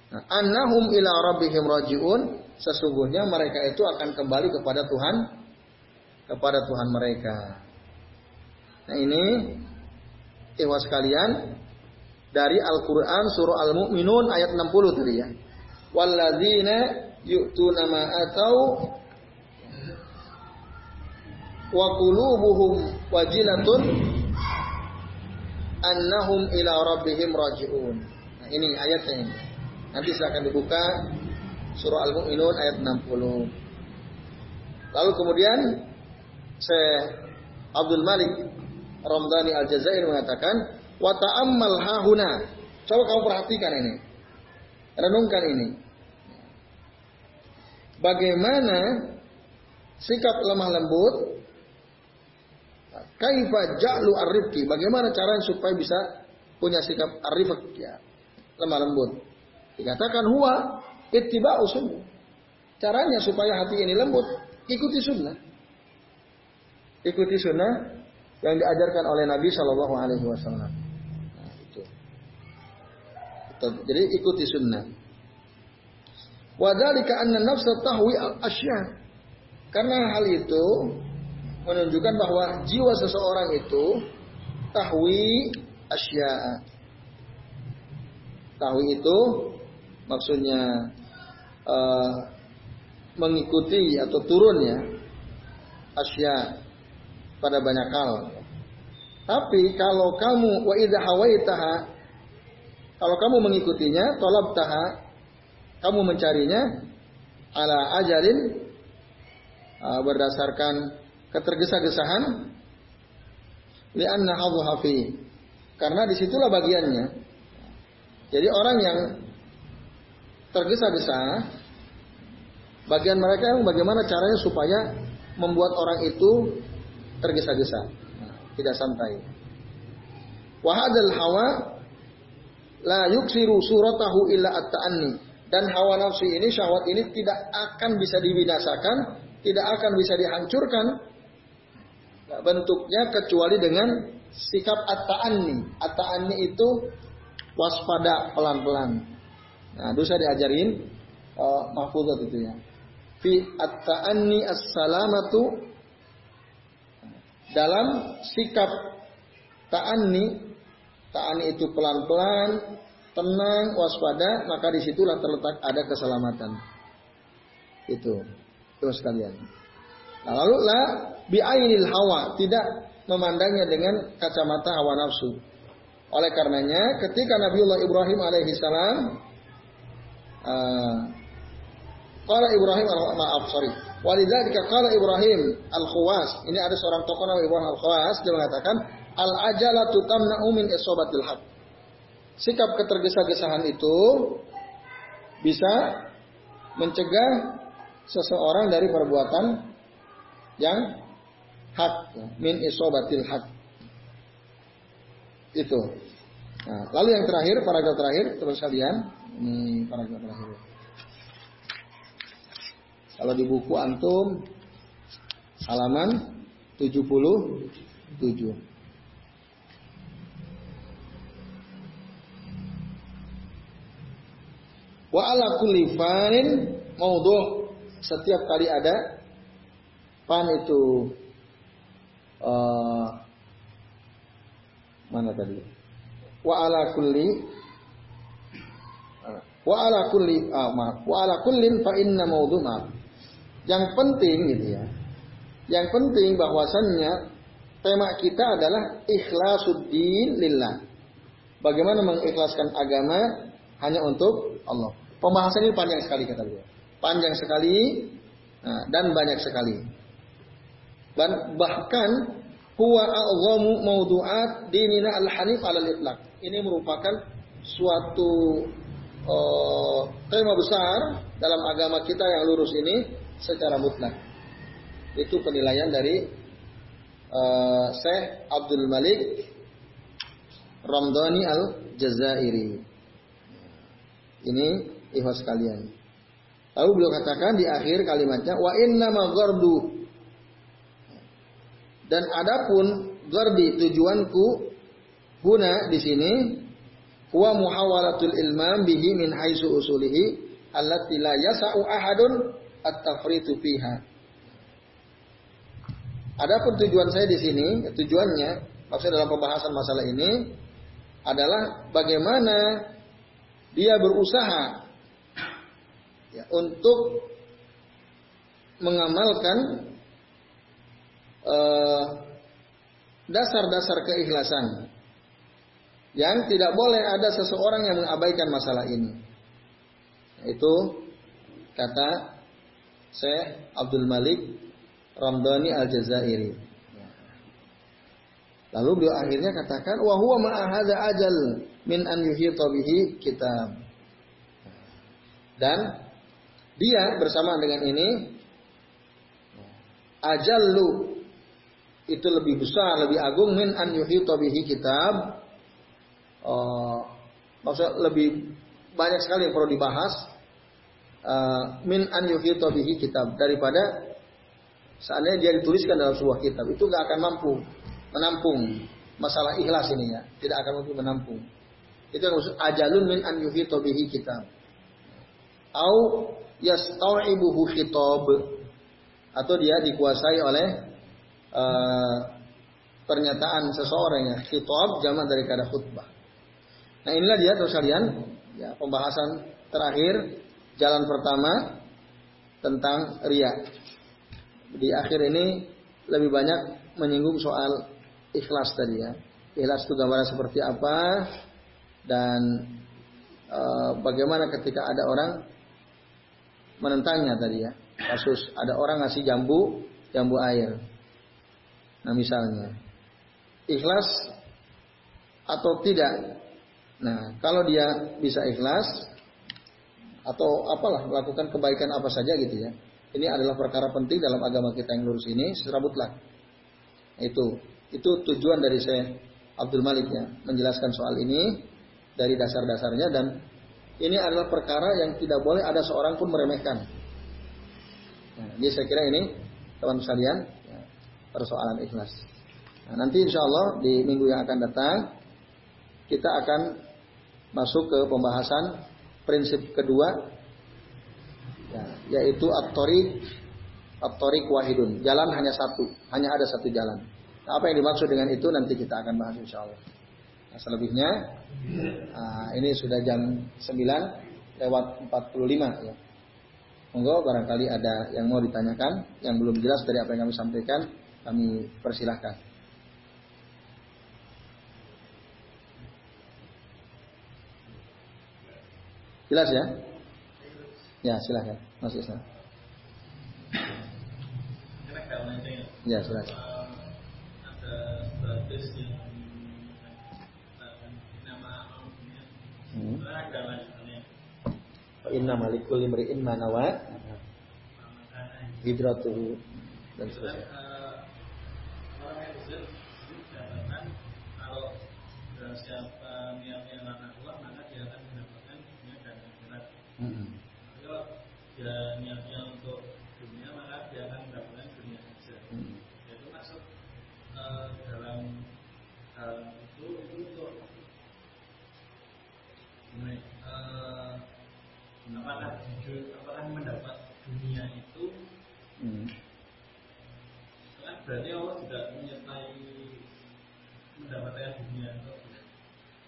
Nah, annahum ila rabbihim rajiun, sesungguhnya mereka itu akan kembali kepada Tuhan kepada Tuhan mereka. Nah, ini ikhwas sekalian dari Al-Qur'an surah Al-Mu'minun ayat 60 tadi ya. Walladzina yu'tuna ma atau wa qulubuhum wajilatun annahum ila rabbihim raji'un. Nah, ini ayatnya ini. Nanti silakan dibuka surah Al-Mu'minun ayat 60. Lalu kemudian saya Abdul Malik Ramdhani Al-Jazair mengatakan wa ta'ammal hahuna. Coba kamu perhatikan ini. Renungkan ini. Bagaimana sikap lemah lembut Kaifa ja'lu arifki? Bagaimana caranya supaya bisa punya sikap arif ya, lemah lembut. Dikatakan huwa ittiba'u sunnah. Caranya supaya hati ini lembut, ikuti sunnah. Ikuti sunnah yang diajarkan oleh Nabi Shallallahu Alaihi Wasallam. Nah, itu. Jadi ikuti sunnah. Wadalika anna nafsa tahwi al-asya. Karena hal itu menunjukkan bahwa jiwa seseorang itu tahwi asya. Tahwi itu maksudnya uh, mengikuti atau turun ya asya pada banyak hal. Tapi kalau kamu wa hawaitaha kalau kamu mengikutinya, tolab taha, kamu mencarinya ala ajalin uh, berdasarkan ketergesa-gesahan li'anna hadhuha fi. Karena di situlah bagiannya. Jadi orang yang tergesa-gesa, bagian mereka yang bagaimana caranya supaya membuat orang itu tergesa-gesa, tidak santai. Wahadal hawa la yuksiru suratahu illa at-ta'anni. Dan hawa nafsu ini, syahwat ini tidak akan bisa dibinasakan, tidak akan bisa dihancurkan bentuknya kecuali dengan sikap at-ta'anni. At-ta'anni itu waspada pelan-pelan. Nah, dulu saya diajarin uh, mahfuzat itu ya. Fi at-ta'anni as-salamatu dalam sikap ta'anni ta'anni itu pelan-pelan, tenang, waspada, maka di situlah terletak ada keselamatan. Itu, terus sekalian. Nah, lalu lah biainil hawa, tidak memandangnya dengan kacamata hawa nafsu. Oleh karenanya, ketika Nabiullah Ibrahim alaihissalam uh, Qala Ibrahim maaf sorry. Walidzalika qala Ibrahim al-Khawas. Ini ada seorang tokoh nama Ibrahim al-Khawas dia mengatakan al-ajalatu tamna'u min isobatil haq. Sikap ketergesa-gesahan itu bisa mencegah seseorang dari perbuatan yang hak min isobatil hak itu. Nah, lalu yang terakhir paragraf terakhir terus kalian. Ini paragraf terakhir. Kalau di buku antum halaman 77 Wa ala kulli fanin maudhu. Setiap kali ada fan itu uh, mana tadi? Wa ala kulli wa ala kulli ah, maaf, wa ala kullin fa inna maudhu. Yang penting gitu ya. Yang penting bahwasannya tema kita adalah ikhlasuddin lillah. Bagaimana mengikhlaskan agama hanya untuk Allah. Pembahasan ini panjang sekali kata beliau. Panjang sekali nah, dan banyak sekali. Dan bahkan huwa a'zamu mawdu'at dinina al-hanif al itlaq. Ini merupakan suatu uh, tema besar dalam agama kita yang lurus ini secara mutlak. Itu penilaian dari uh, Syekh Abdul Malik Ramdhani Al-Jazairi. Ini ikhwas kalian. Lalu beliau katakan di akhir kalimatnya wa inna maghardu dan adapun gardi tujuanku guna di sini huwa muhawalatul ilmam bihi min haitsu usulihi allati la yasa'u ahadun at-tafritu fiha. Adapun tujuan saya di sini, tujuannya maksud dalam pembahasan masalah ini adalah bagaimana dia berusaha ya, untuk mengamalkan dasar-dasar uh, keikhlasan yang tidak boleh ada seseorang yang mengabaikan masalah ini. Itu kata Syekh Abdul Malik Ramdhani Al-Jazairi. Lalu beliau akhirnya katakan wa huwa ajal min an yuhita bihi kitab. Dan dia bersama dengan ini ajallu itu lebih besar, lebih agung min an yuhita bihi kitab. Uh, maksud lebih banyak sekali yang perlu dibahas uh, min an yuhita bihi kitab daripada seandainya dia dituliskan dalam sebuah kitab itu nggak akan mampu menampung masalah ikhlas ini ya, tidak akan mampu menampung. Itu yang maksud ajalun min an yuhita bihi kitab. Au yasta'ibuhu khitab atau dia dikuasai oleh uh, pernyataan seseorang ya khitab zaman dari kata khutbah. Nah inilah dia terus kalian ya pembahasan terakhir jalan pertama tentang ria. Di akhir ini lebih banyak menyinggung soal ikhlas tadi ya. Ikhlas itu gambaran seperti apa dan e, bagaimana ketika ada orang menentangnya tadi ya. Kasus ada orang ngasih jambu, jambu air. Nah misalnya, ikhlas atau tidak. Nah kalau dia bisa ikhlas atau apalah melakukan kebaikan apa saja gitu ya. Ini adalah perkara penting dalam agama kita yang lurus ini secara mutlak. Itu itu tujuan dari saya Abdul Malik ya menjelaskan soal ini dari dasar-dasarnya dan ini adalah perkara yang tidak boleh ada seorang pun meremehkan. Nah, jadi saya kira ini teman sekalian persoalan ikhlas. Nah, nanti insya Allah di minggu yang akan datang kita akan masuk ke pembahasan prinsip kedua ya, yaitu at-tariq at-tariq wahidun. Jalan hanya satu, hanya ada satu jalan. Nah, apa yang dimaksud dengan itu nanti kita akan bahas insya Allah. Nah, selebihnya nah, ini sudah jam 9 lewat 45 ya. Monggo barangkali ada yang mau ditanyakan yang belum jelas dari apa yang kami sampaikan, kami persilahkan. Jelas ya? Ya, silahkan. Mas Islam. Ya, silahkan. Ada yang Hmm. Inna malikul imri'in manawa hijratuhu dan Itu kan seterusnya. Besar dikatakan kalau siapa niatnya karena Allah maka dia akan mendapatkan dunia dan akhirat. Kalau dia niatnya untuk dunia maka dia akan mendapatkan dunia saja. Itu maksud eh, dalam hal itu itu untuk gimana, eh, apakah jujur apakah mendapat dunia itu Hmm. kan berarti Allah juga menyertai mendapatkan dunia itu.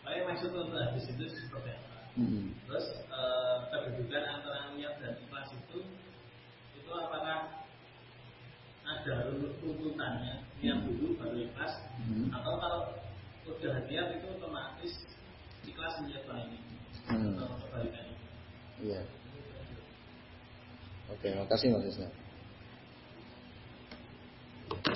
Makanya maksud untuk hadis itu seperti apa? Hmm. Terus eh, kedudukan antara niat dan ikhlas itu itu apakah ada runtutannya niat dulu baru ikhlas Hmm. atau kalau udah niat itu otomatis ikhlas menyertai ini Hmm. atau kebalikannya? Iya. Oke, makasih Mas Isna.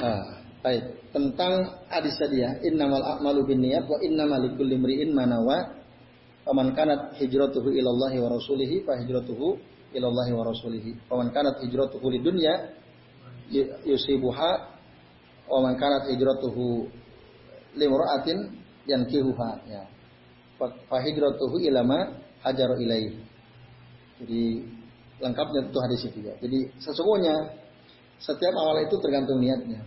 Ah, baik. Tentang hadis tadi ya, innamal a'malu binniyat wa innamal likulli imri'in ma nawa. Faman kanat hijratuhu ila Allah wa rasulihi fa hijratuhu ila Allah wa rasulihi. Faman kanat hijratuhu lidunya yu- yusibuha wa man kanat hijratuhu limra'atin yankihuha ya. Fa hijratuhu ila ma hajaru ilaihi. Jadi lengkapnya itu hadis itu ya. Jadi sesungguhnya setiap amal itu tergantung niatnya.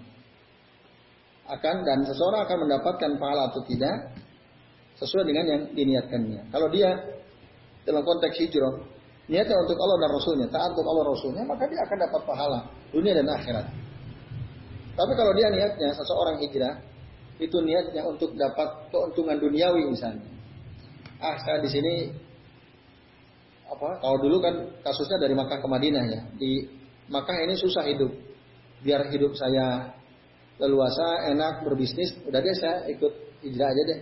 Akan dan seseorang akan mendapatkan pahala atau tidak sesuai dengan yang diniatkannya. Kalau dia dalam konteks hijrah niatnya untuk Allah dan Rasulnya, taat untuk Allah Rasulnya, maka dia akan dapat pahala dunia dan akhirat. Tapi kalau dia niatnya seseorang hijrah itu niatnya untuk dapat keuntungan duniawi misalnya. Ah, saya di sini apa kalau dulu kan kasusnya dari Makkah ke Madinah ya di Makkah ini susah hidup biar hidup saya leluasa enak berbisnis udah deh saya ikut hijrah aja deh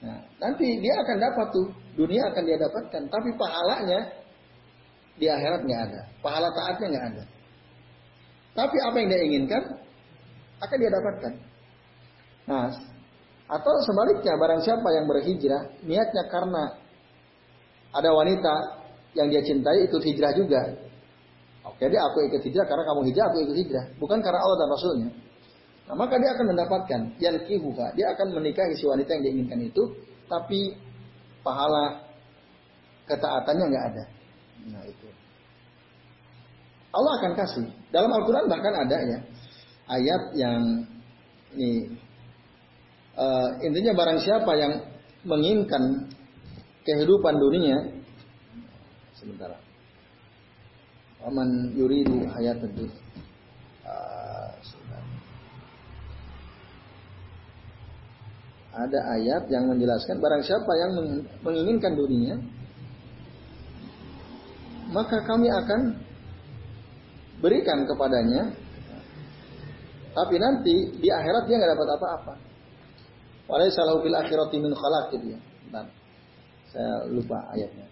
nah nanti dia akan dapat tuh dunia akan dia dapatkan tapi pahalanya di akhirat nggak ada pahala taatnya nggak ada tapi apa yang dia inginkan akan dia dapatkan nah atau sebaliknya barang siapa yang berhijrah niatnya karena ada wanita yang dia cintai ikut hijrah juga. Oke, dia aku ikut hijrah karena kamu hijrah, aku ikut hijrah. Bukan karena Allah dan Rasulnya. Nah, maka dia akan mendapatkan yang kihuha. Dia akan menikahi si wanita yang diinginkan itu, tapi pahala ketaatannya nggak ada. Nah itu. Allah akan kasih. Dalam Al-Quran bahkan ada ya ayat yang ini eh, intinya barang siapa yang menginginkan kehidupan dunia sebentar. Aman yuridu hayat itu. Ada ayat yang menjelaskan barang siapa yang meng- menginginkan dunia maka kami akan berikan kepadanya tapi nanti di akhirat dia nggak dapat apa-apa. Walaysa lahu fil akhirati min khalaq ya. Bentar. Saya lupa ayatnya.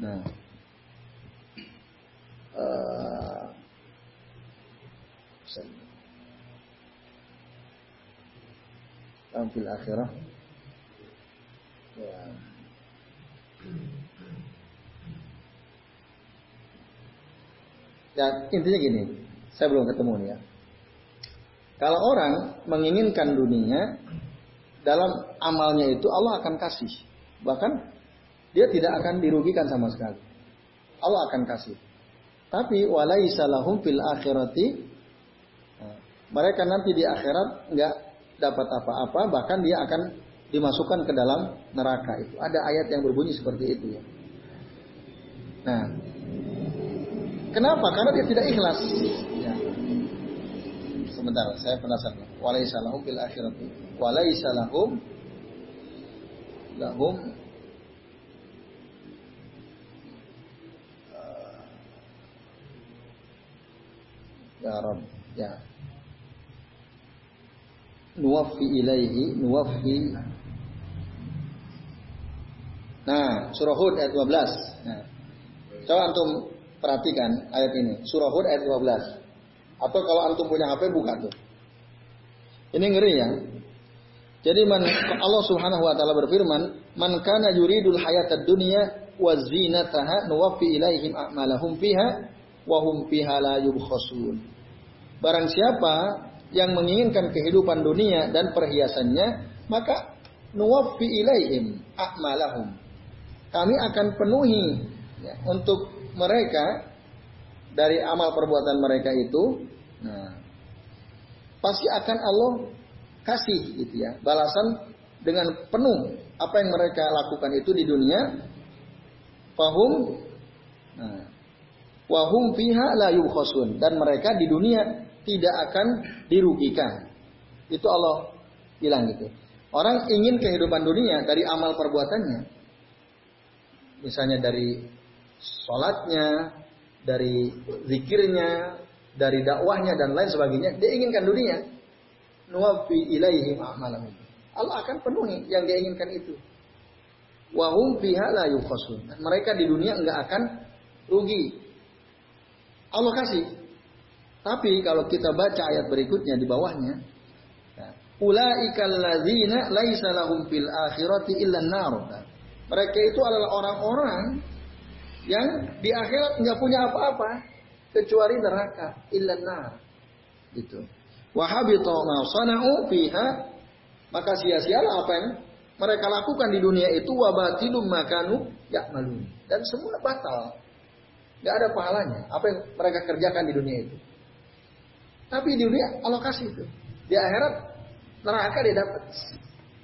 Nah. Eh, saya- Lam fil akhirah. Ya. Ya, intinya gini, saya belum ketemu nih ya. Kalau orang menginginkan dunia, dalam amalnya itu Allah akan kasih. Bahkan dia tidak akan dirugikan sama sekali. Allah akan kasih. Tapi walaisa lahum fil akhirati nah, mereka nanti di akhirat nggak dapat apa-apa, bahkan dia akan dimasukkan ke dalam neraka itu. Ada ayat yang berbunyi seperti itu ya. Nah, kenapa? Karena dia tidak ikhlas. Ya. Sebentar, saya penasaran. Walaisa lahum fil akhirati. Walaisa lahum lahum Ya Rabb, ya. Nuwaffi ilaihi, nuwaffi. Nah, surah Hud ayat 12. Nah. Coba antum perhatikan ayat ini, surah Hud ayat 12. Atau kalau antum punya HP buka tuh. Ini ngeri ya. Jadi man, Allah Subhanahu wa taala berfirman, "Man kana yuridul hayatad dunya wa zinataha nuwaffi ilaihim a'malahum fiha wa hum fiha la yubkhasun." Barang siapa yang menginginkan kehidupan dunia dan perhiasannya, maka nuwaffi ilaihim a'malahum. Kami akan penuhi ya, untuk mereka dari amal perbuatan mereka itu. Nah, pasti akan Allah kasih gitu ya balasan dengan penuh apa yang mereka lakukan itu di dunia fahum nah, wahum fiha la yubkhasun dan mereka di dunia tidak akan dirugikan itu Allah bilang gitu orang ingin kehidupan dunia dari amal perbuatannya misalnya dari sholatnya dari zikirnya dari dakwahnya dan lain sebagainya dia inginkan dunia nuwafi ilaihim a'malahum. Allah akan penuhi yang dia inginkan itu. Wahum fiha la. Mereka di dunia enggak akan rugi. Allah kasih. Tapi kalau kita baca ayat berikutnya di bawahnya, ya, laisa lahum fil akhirati illa. Mereka itu adalah orang-orang yang di akhirat enggak punya apa-apa kecuali neraka illa nar. Gitu. Wahabito ma maka sia-sialah apa yang mereka lakukan di dunia itu wabatilum makanu malu dan semua batal. Gak ada pahalanya apa yang mereka kerjakan di dunia itu. Tapi di dunia Allah kasih itu. Di akhirat neraka dia dapat.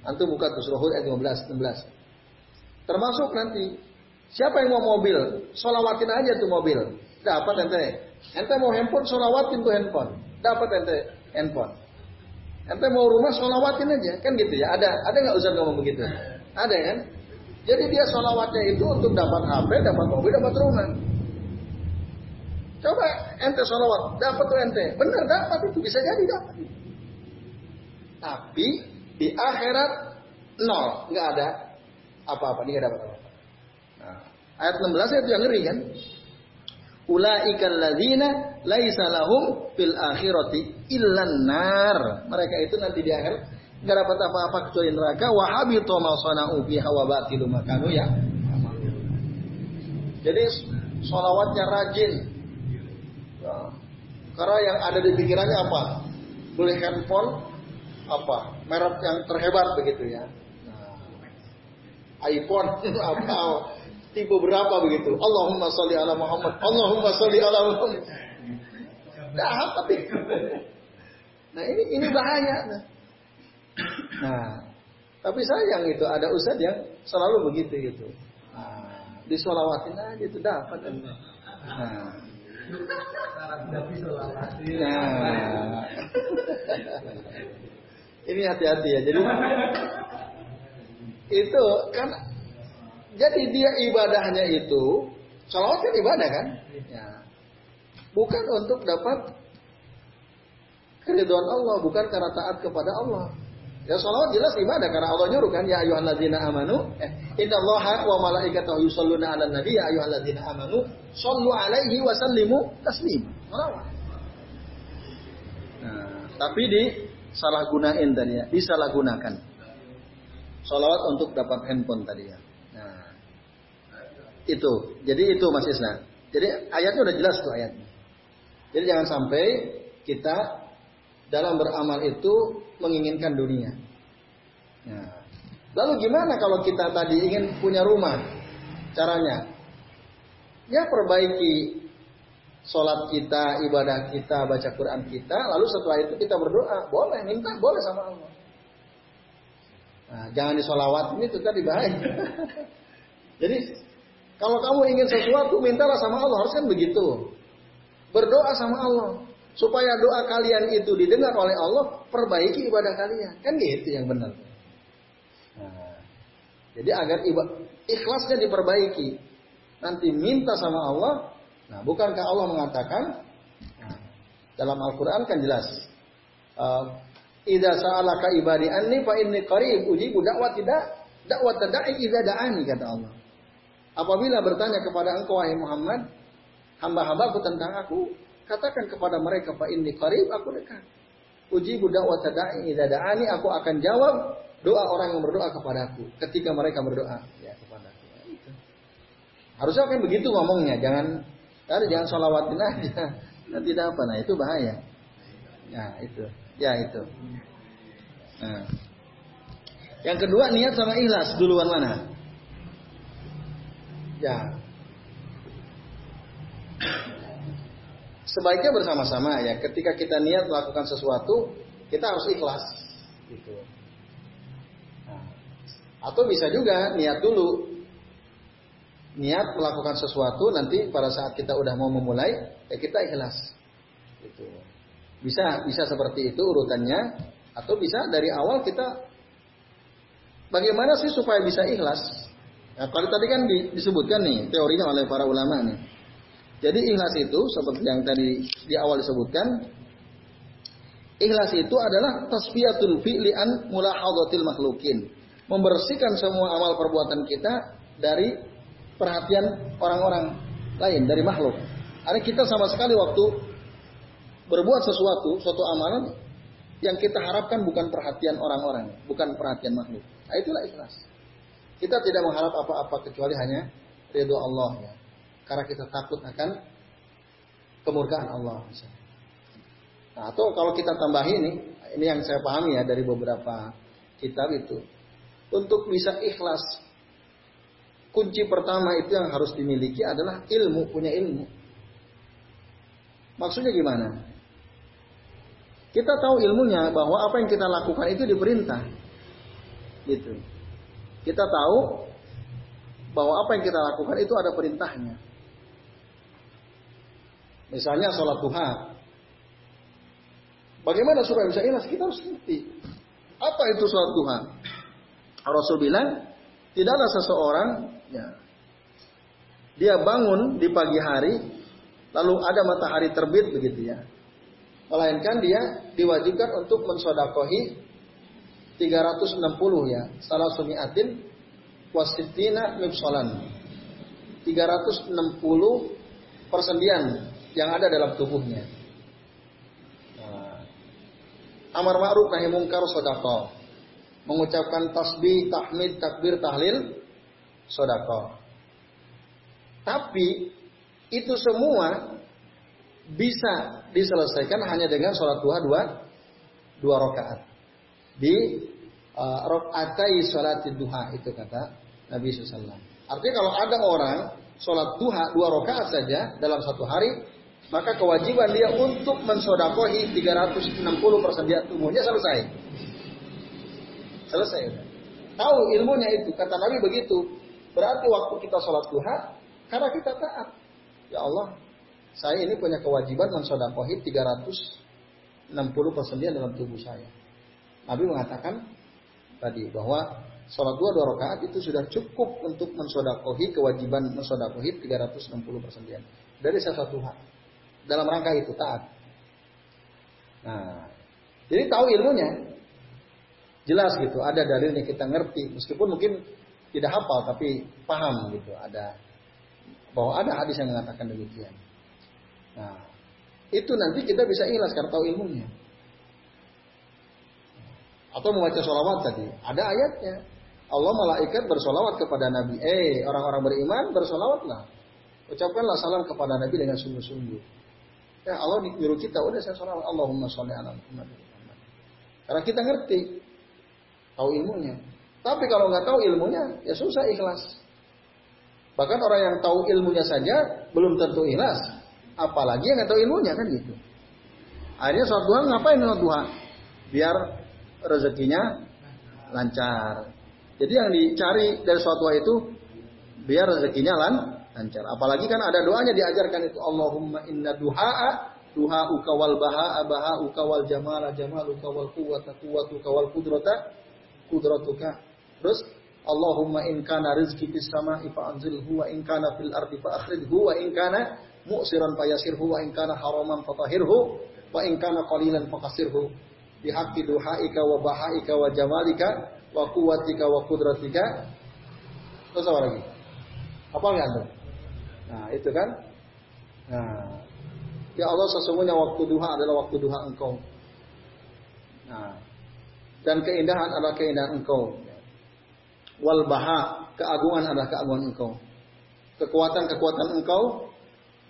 Antum buka tuh surah Hud ayat 15 16. Termasuk nanti siapa yang mau mobil, solawatin aja tuh mobil. Dapat ente. Ente mau handphone, solawatin tuh handphone. Dapat ente handphone. Ente mau rumah sholawatin aja, kan gitu ya. Ada ada nggak usah ngomong begitu? Ada kan? Jadi dia sholawatnya itu untuk dapat HP, dapat mobil, dapat rumah. Coba ente sholawat, dapat tuh ente. Bener dapat itu, bisa jadi dapat. Tapi di akhirat nol, nggak ada apa-apa, dia dapat apa-apa. Nah, ayat 16 itu yang ngeri kan? Ulaikal ladzina laisa lahum fil akhirati illan nar. Mereka itu nanti di akhir enggak dapat apa-apa kecuali neraka wa habitu ma sana'u fiha wa batilu ya. Jadi solawatnya rajin. Karena yang ada di pikirannya apa? Beli handphone apa? Merek yang terhebat begitu ya. Nah, iPhone apa? tipe berapa begitu. Allahumma sholli ala Muhammad. Allahumma sholli ala Muhammad. Nah, tapi Nah, ini ini bahaya. Nah. tapi sayang itu ada ustadz yang selalu begitu gitu. Nah, disolawatin aja itu dapat. Nah. Nah. ini hati-hati ya. Jadi itu kan jadi dia ibadahnya itu, salawat kan ibadah kan? Ya. Bukan untuk dapat keriduan Allah, bukan karena taat kepada Allah. Ya salawat jelas ibadah karena Allah nyuruh kan ya ayyuhalladzina amanu eh innallaha wa malaikatahu yusholluna 'alan nabi ya ayyuhalladzina amanu shallu 'alaihi wa sallimu taslima. Nah, tapi di salah gunain tadi ya, disalahgunakan. Salawat untuk dapat handphone tadi ya. Itu. Jadi itu Mas Isna. Jadi ayatnya udah jelas tuh ayatnya. Jadi jangan sampai kita dalam beramal itu menginginkan dunia. Nah. Lalu gimana kalau kita tadi ingin punya rumah? Caranya? Ya perbaiki sholat kita, ibadah kita, baca Quran kita, lalu setelah itu kita berdoa, boleh, minta, boleh sama Allah. Nah, jangan disolawat ini itu tadi bahaya. Jadi kalau kamu ingin sesuatu, mintalah sama Allah. Harus kan begitu. Berdoa sama Allah. Supaya doa kalian itu didengar oleh Allah, perbaiki ibadah kalian. Kan gitu yang benar. Nah, jadi agar ikhlasnya diperbaiki. Nanti minta sama Allah. Nah, bukankah Allah mengatakan nah, dalam Al-Quran kan jelas. Uh, Ida sa'alaka ibadi anni fa inni qarib ujibu da'wat tidak dakwat tada'i idza da'ani kata Allah. Apabila bertanya kepada engkau wahai Muhammad, hamba-hambaku tentang aku, katakan kepada mereka fa inni qarib aku dekat. Uji budak da'i idza aku akan jawab doa orang yang berdoa kepadaku ketika mereka berdoa ya kepadaku. Itu. Harusnya kan begitu ngomongnya, jangan ada jangan sholawatin aja. Nah, tidak apa, nah itu bahaya. Ya itu, ya itu. Nah. Yang kedua niat sama ikhlas duluan mana? Ya. Sebaiknya bersama-sama ya. Ketika kita niat melakukan sesuatu, kita harus ikhlas. Gitu. Nah. Atau bisa juga niat dulu. Niat melakukan sesuatu nanti pada saat kita udah mau memulai, ya kita ikhlas. Gitu. Bisa bisa seperti itu urutannya atau bisa dari awal kita bagaimana sih supaya bisa ikhlas? Nah, kalau tadi kan disebutkan nih teorinya oleh para ulama nih. Jadi ikhlas itu seperti yang tadi di awal disebutkan, ikhlas itu adalah tasfiyatul fi'li an mulahadatil makhlukin. Membersihkan semua amal perbuatan kita dari perhatian orang-orang lain, dari makhluk. Ada kita sama sekali waktu berbuat sesuatu, suatu amalan yang kita harapkan bukan perhatian orang-orang, bukan perhatian makhluk. Nah, itulah ikhlas. Kita tidak mengharap apa-apa kecuali hanya ridho Allah ya. Karena kita takut akan kemurkaan Allah. Nah, atau kalau kita tambah ini, ini yang saya pahami ya dari beberapa kitab itu. Untuk bisa ikhlas, kunci pertama itu yang harus dimiliki adalah ilmu, punya ilmu. Maksudnya gimana? Kita tahu ilmunya bahwa apa yang kita lakukan itu diperintah. Gitu. Kita tahu bahwa apa yang kita lakukan itu ada perintahnya. Misalnya sholat duha. Bagaimana supaya bisa ikhlas? Kita harus ngerti. Apa itu sholat duha? Rasul bilang, tidaklah seseorang ya, dia bangun di pagi hari, lalu ada matahari terbit begitu ya. Melainkan dia diwajibkan untuk mensodakohi 360 ya. Salah sumiatin wasitina mibsolan. 360 persendian yang ada dalam tubuhnya. Nah, amar ma'ruf nahi mungkar sodako. Mengucapkan tasbih, tahmid, takbir, tahlil, sodako. Tapi itu semua bisa diselesaikan hanya dengan sholat duha dua, dua rakaat di uh, rokaatai sholat duha itu kata Nabi SAW. Artinya kalau ada orang sholat duha dua rakaat saja dalam satu hari, maka kewajiban dia untuk mensodakohi 360 persen dia tubuhnya selesai. Selesai. Tahu ilmunya itu, kata Nabi begitu. Berarti waktu kita sholat duha, karena kita taat. Ya Allah, saya ini punya kewajiban mensodakohi 360 persen dalam tubuh saya. Nabi mengatakan tadi bahwa sholat dua dua rakaat itu sudah cukup untuk mensodakohi kewajiban mensodakohi 360 persediaan dari satu hak dalam rangka itu taat. Nah, jadi tahu ilmunya jelas gitu, ada dalilnya kita ngerti meskipun mungkin tidak hafal tapi paham gitu, ada bahwa ada hadis yang mengatakan demikian. Nah, itu nanti kita bisa ikhlas karena tahu ilmunya. Atau membaca sholawat tadi. Ada ayatnya. Allah malaikat bersolawat kepada Nabi. Eh, orang-orang beriman bersolawatlah. Ucapkanlah salam kepada Nabi dengan sungguh-sungguh. Ya Allah nyuruh kita, udah saya sholawat. Allahumma sholli ala Muhammad. Karena kita ngerti. Tahu ilmunya. Tapi kalau nggak tahu ilmunya, ya susah ikhlas. Bahkan orang yang tahu ilmunya saja belum tentu ikhlas. Apalagi yang nggak tahu ilmunya kan gitu. Akhirnya sholat duha ngapain sholat duha? Biar rezekinya lancar. Jadi yang dicari dari suatu itu biar rezekinya lan, lancar. Apalagi kan ada doanya diajarkan itu Allahumma inna duha'a duha'uka wal baha'a baha'uka wal jamala jamaluka wal quwwata quwwatuka wal qudrata qudratuka. Terus Allahumma in kana rizki fis sama'i fa anzilhu wa in kana fil ardi fa akhrijhu wa in kana mu'siran fa yasirhu wa in kana haraman fa tahirhu wa in kana qalilan fa qasirhu bihaqqi duhaika wa bahaika wa jamalika wa quwwatika wa qudratika. Terus apa lagi? Apa enggak tuh? Nah, itu kan. Nah, ya Allah sesungguhnya waktu duha adalah waktu duha engkau. Nah, dan keindahan adalah keindahan engkau. Wal baha, keagungan adalah keagungan engkau. Kekuatan-kekuatan engkau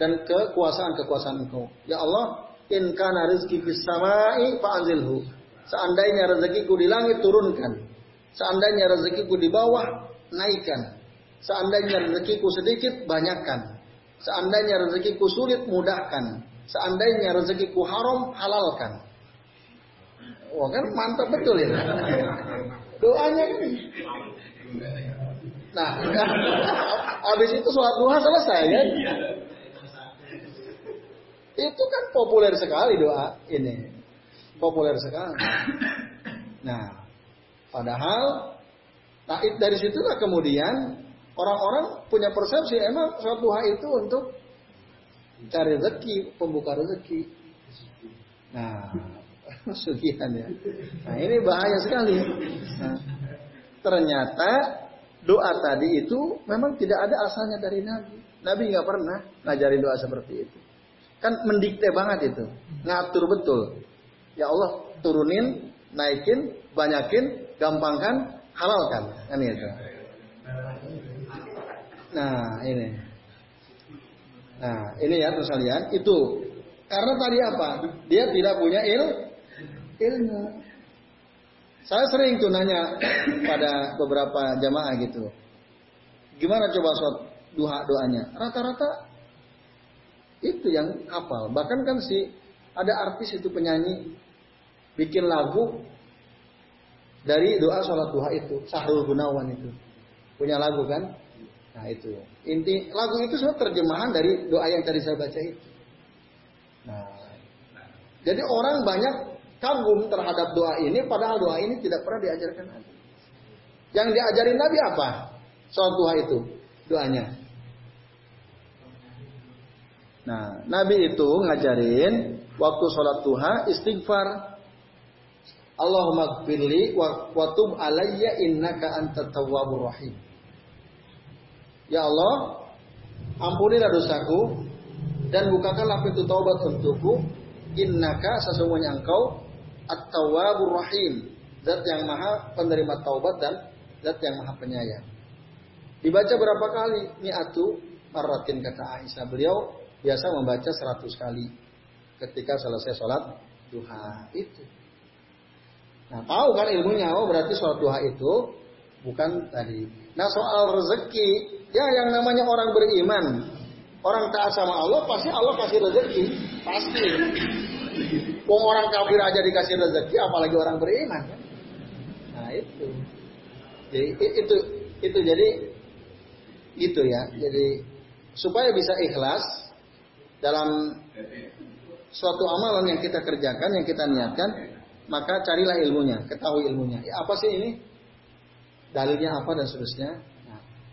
dan kekuasaan-kekuasaan engkau. Ya Allah, in kana rizki fis samai fa'anzilhu. Seandainya rezekiku di langit turunkan. Seandainya rezekiku di bawah naikkan. Seandainya rezekiku sedikit banyakkan. Seandainya rezekiku sulit mudahkan. Seandainya rezekiku haram halalkan. Wah kan mantap betul ya. Doanya kan. Nah, habis itu sholat duha selesai kan? Itu kan populer sekali doa ini. Populer sekali. Nah, padahal nah dari situlah kemudian orang-orang punya persepsi emang sholat duha itu untuk cari rezeki, pembuka rezeki. Nah, sugihan ya. Nah, ini bahaya sekali. Nah, ternyata doa tadi itu memang tidak ada asalnya dari Nabi. Nabi nggak pernah ngajarin doa seperti itu. Kan mendikte banget itu. Ngatur betul. Ya Allah, turunin, naikin, banyakin, gampangkan, halalkan. Kan itu. Nah, ini. Nah, ini ya terus itu karena tadi apa? Dia tidak punya il ilmu. Saya sering tuh nanya pada beberapa jamaah gitu. Gimana coba sholat duha doanya? Rata-rata itu yang hafal. Bahkan kan si ada artis itu penyanyi bikin lagu dari doa sholat duha itu, Sahrul Gunawan itu. Punya lagu kan? Nah itu. Inti lagu itu sebenarnya terjemahan dari doa yang tadi saya baca itu. Nah, jadi orang banyak kagum terhadap doa ini, padahal doa ini tidak pernah diajarkan Nabi. Yang diajarin Nabi apa? Sholat duha itu, doanya. Nah, Nabi itu ngajarin waktu sholat duha istighfar. Allahumma gfirli wa tub alayya innaka anta tawwabur rahim. Ya Allah, ampunilah dosaku dan bukakanlah pintu taubat untukku. Innaka sesungguhnya engkau at-tawwabur rahim. Zat yang maha penerima taubat dan zat yang maha penyayang. Dibaca berapa kali? Mi'atu marratin kata Aisyah. Beliau biasa membaca 100 kali ketika selesai sholat duha itu. Nah tahu kan ilmunya, oh berarti sholat duha itu bukan tadi. Nah soal rezeki, ya yang namanya orang beriman, orang taat sama Allah pasti Allah kasih rezeki, pasti. Wong orang kafir aja dikasih rezeki, apalagi orang beriman. Nah itu, jadi itu itu jadi itu ya, jadi supaya bisa ikhlas dalam suatu amalan yang kita kerjakan, yang kita niatkan, maka carilah ilmunya, ketahui ilmunya. Ya, apa sih ini? Dalilnya apa dan seterusnya.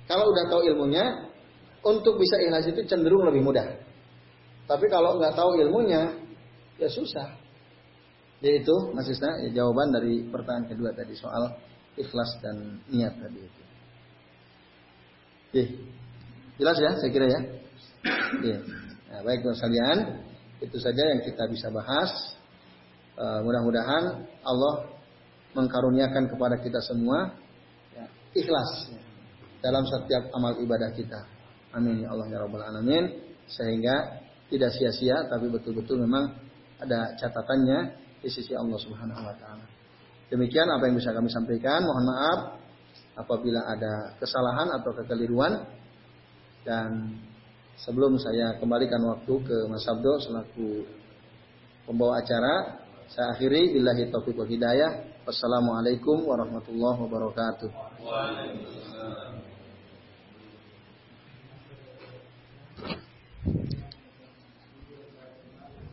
Kalau udah tahu ilmunya, untuk bisa ikhlas itu cenderung lebih mudah. Tapi kalau nggak tahu ilmunya, ya susah. Jadi itu, Mas Isna, ya, jawaban dari pertanyaan kedua tadi soal ikhlas dan niat tadi itu. Oke. Jelas ya, saya kira ya. Nah, baik sekalian, itu saja yang kita bisa bahas. Uh, mudah-mudahan Allah mengkaruniakan kepada kita semua ya, ikhlas ya, dalam setiap amal ibadah kita. Amin ya Allah ya Rabbal Alamin. Sehingga tidak sia-sia, tapi betul-betul memang ada catatannya di sisi Allah Subhanahu Wa Taala. Demikian apa yang bisa kami sampaikan. Mohon maaf apabila ada kesalahan atau kekeliruan dan Sebelum saya kembalikan waktu ke Mas Abdo selaku pembawa acara, saya akhiri billahi taufiq wa hidayah. Wassalamualaikum warahmatullahi wabarakatuh. Waalaikumsalam.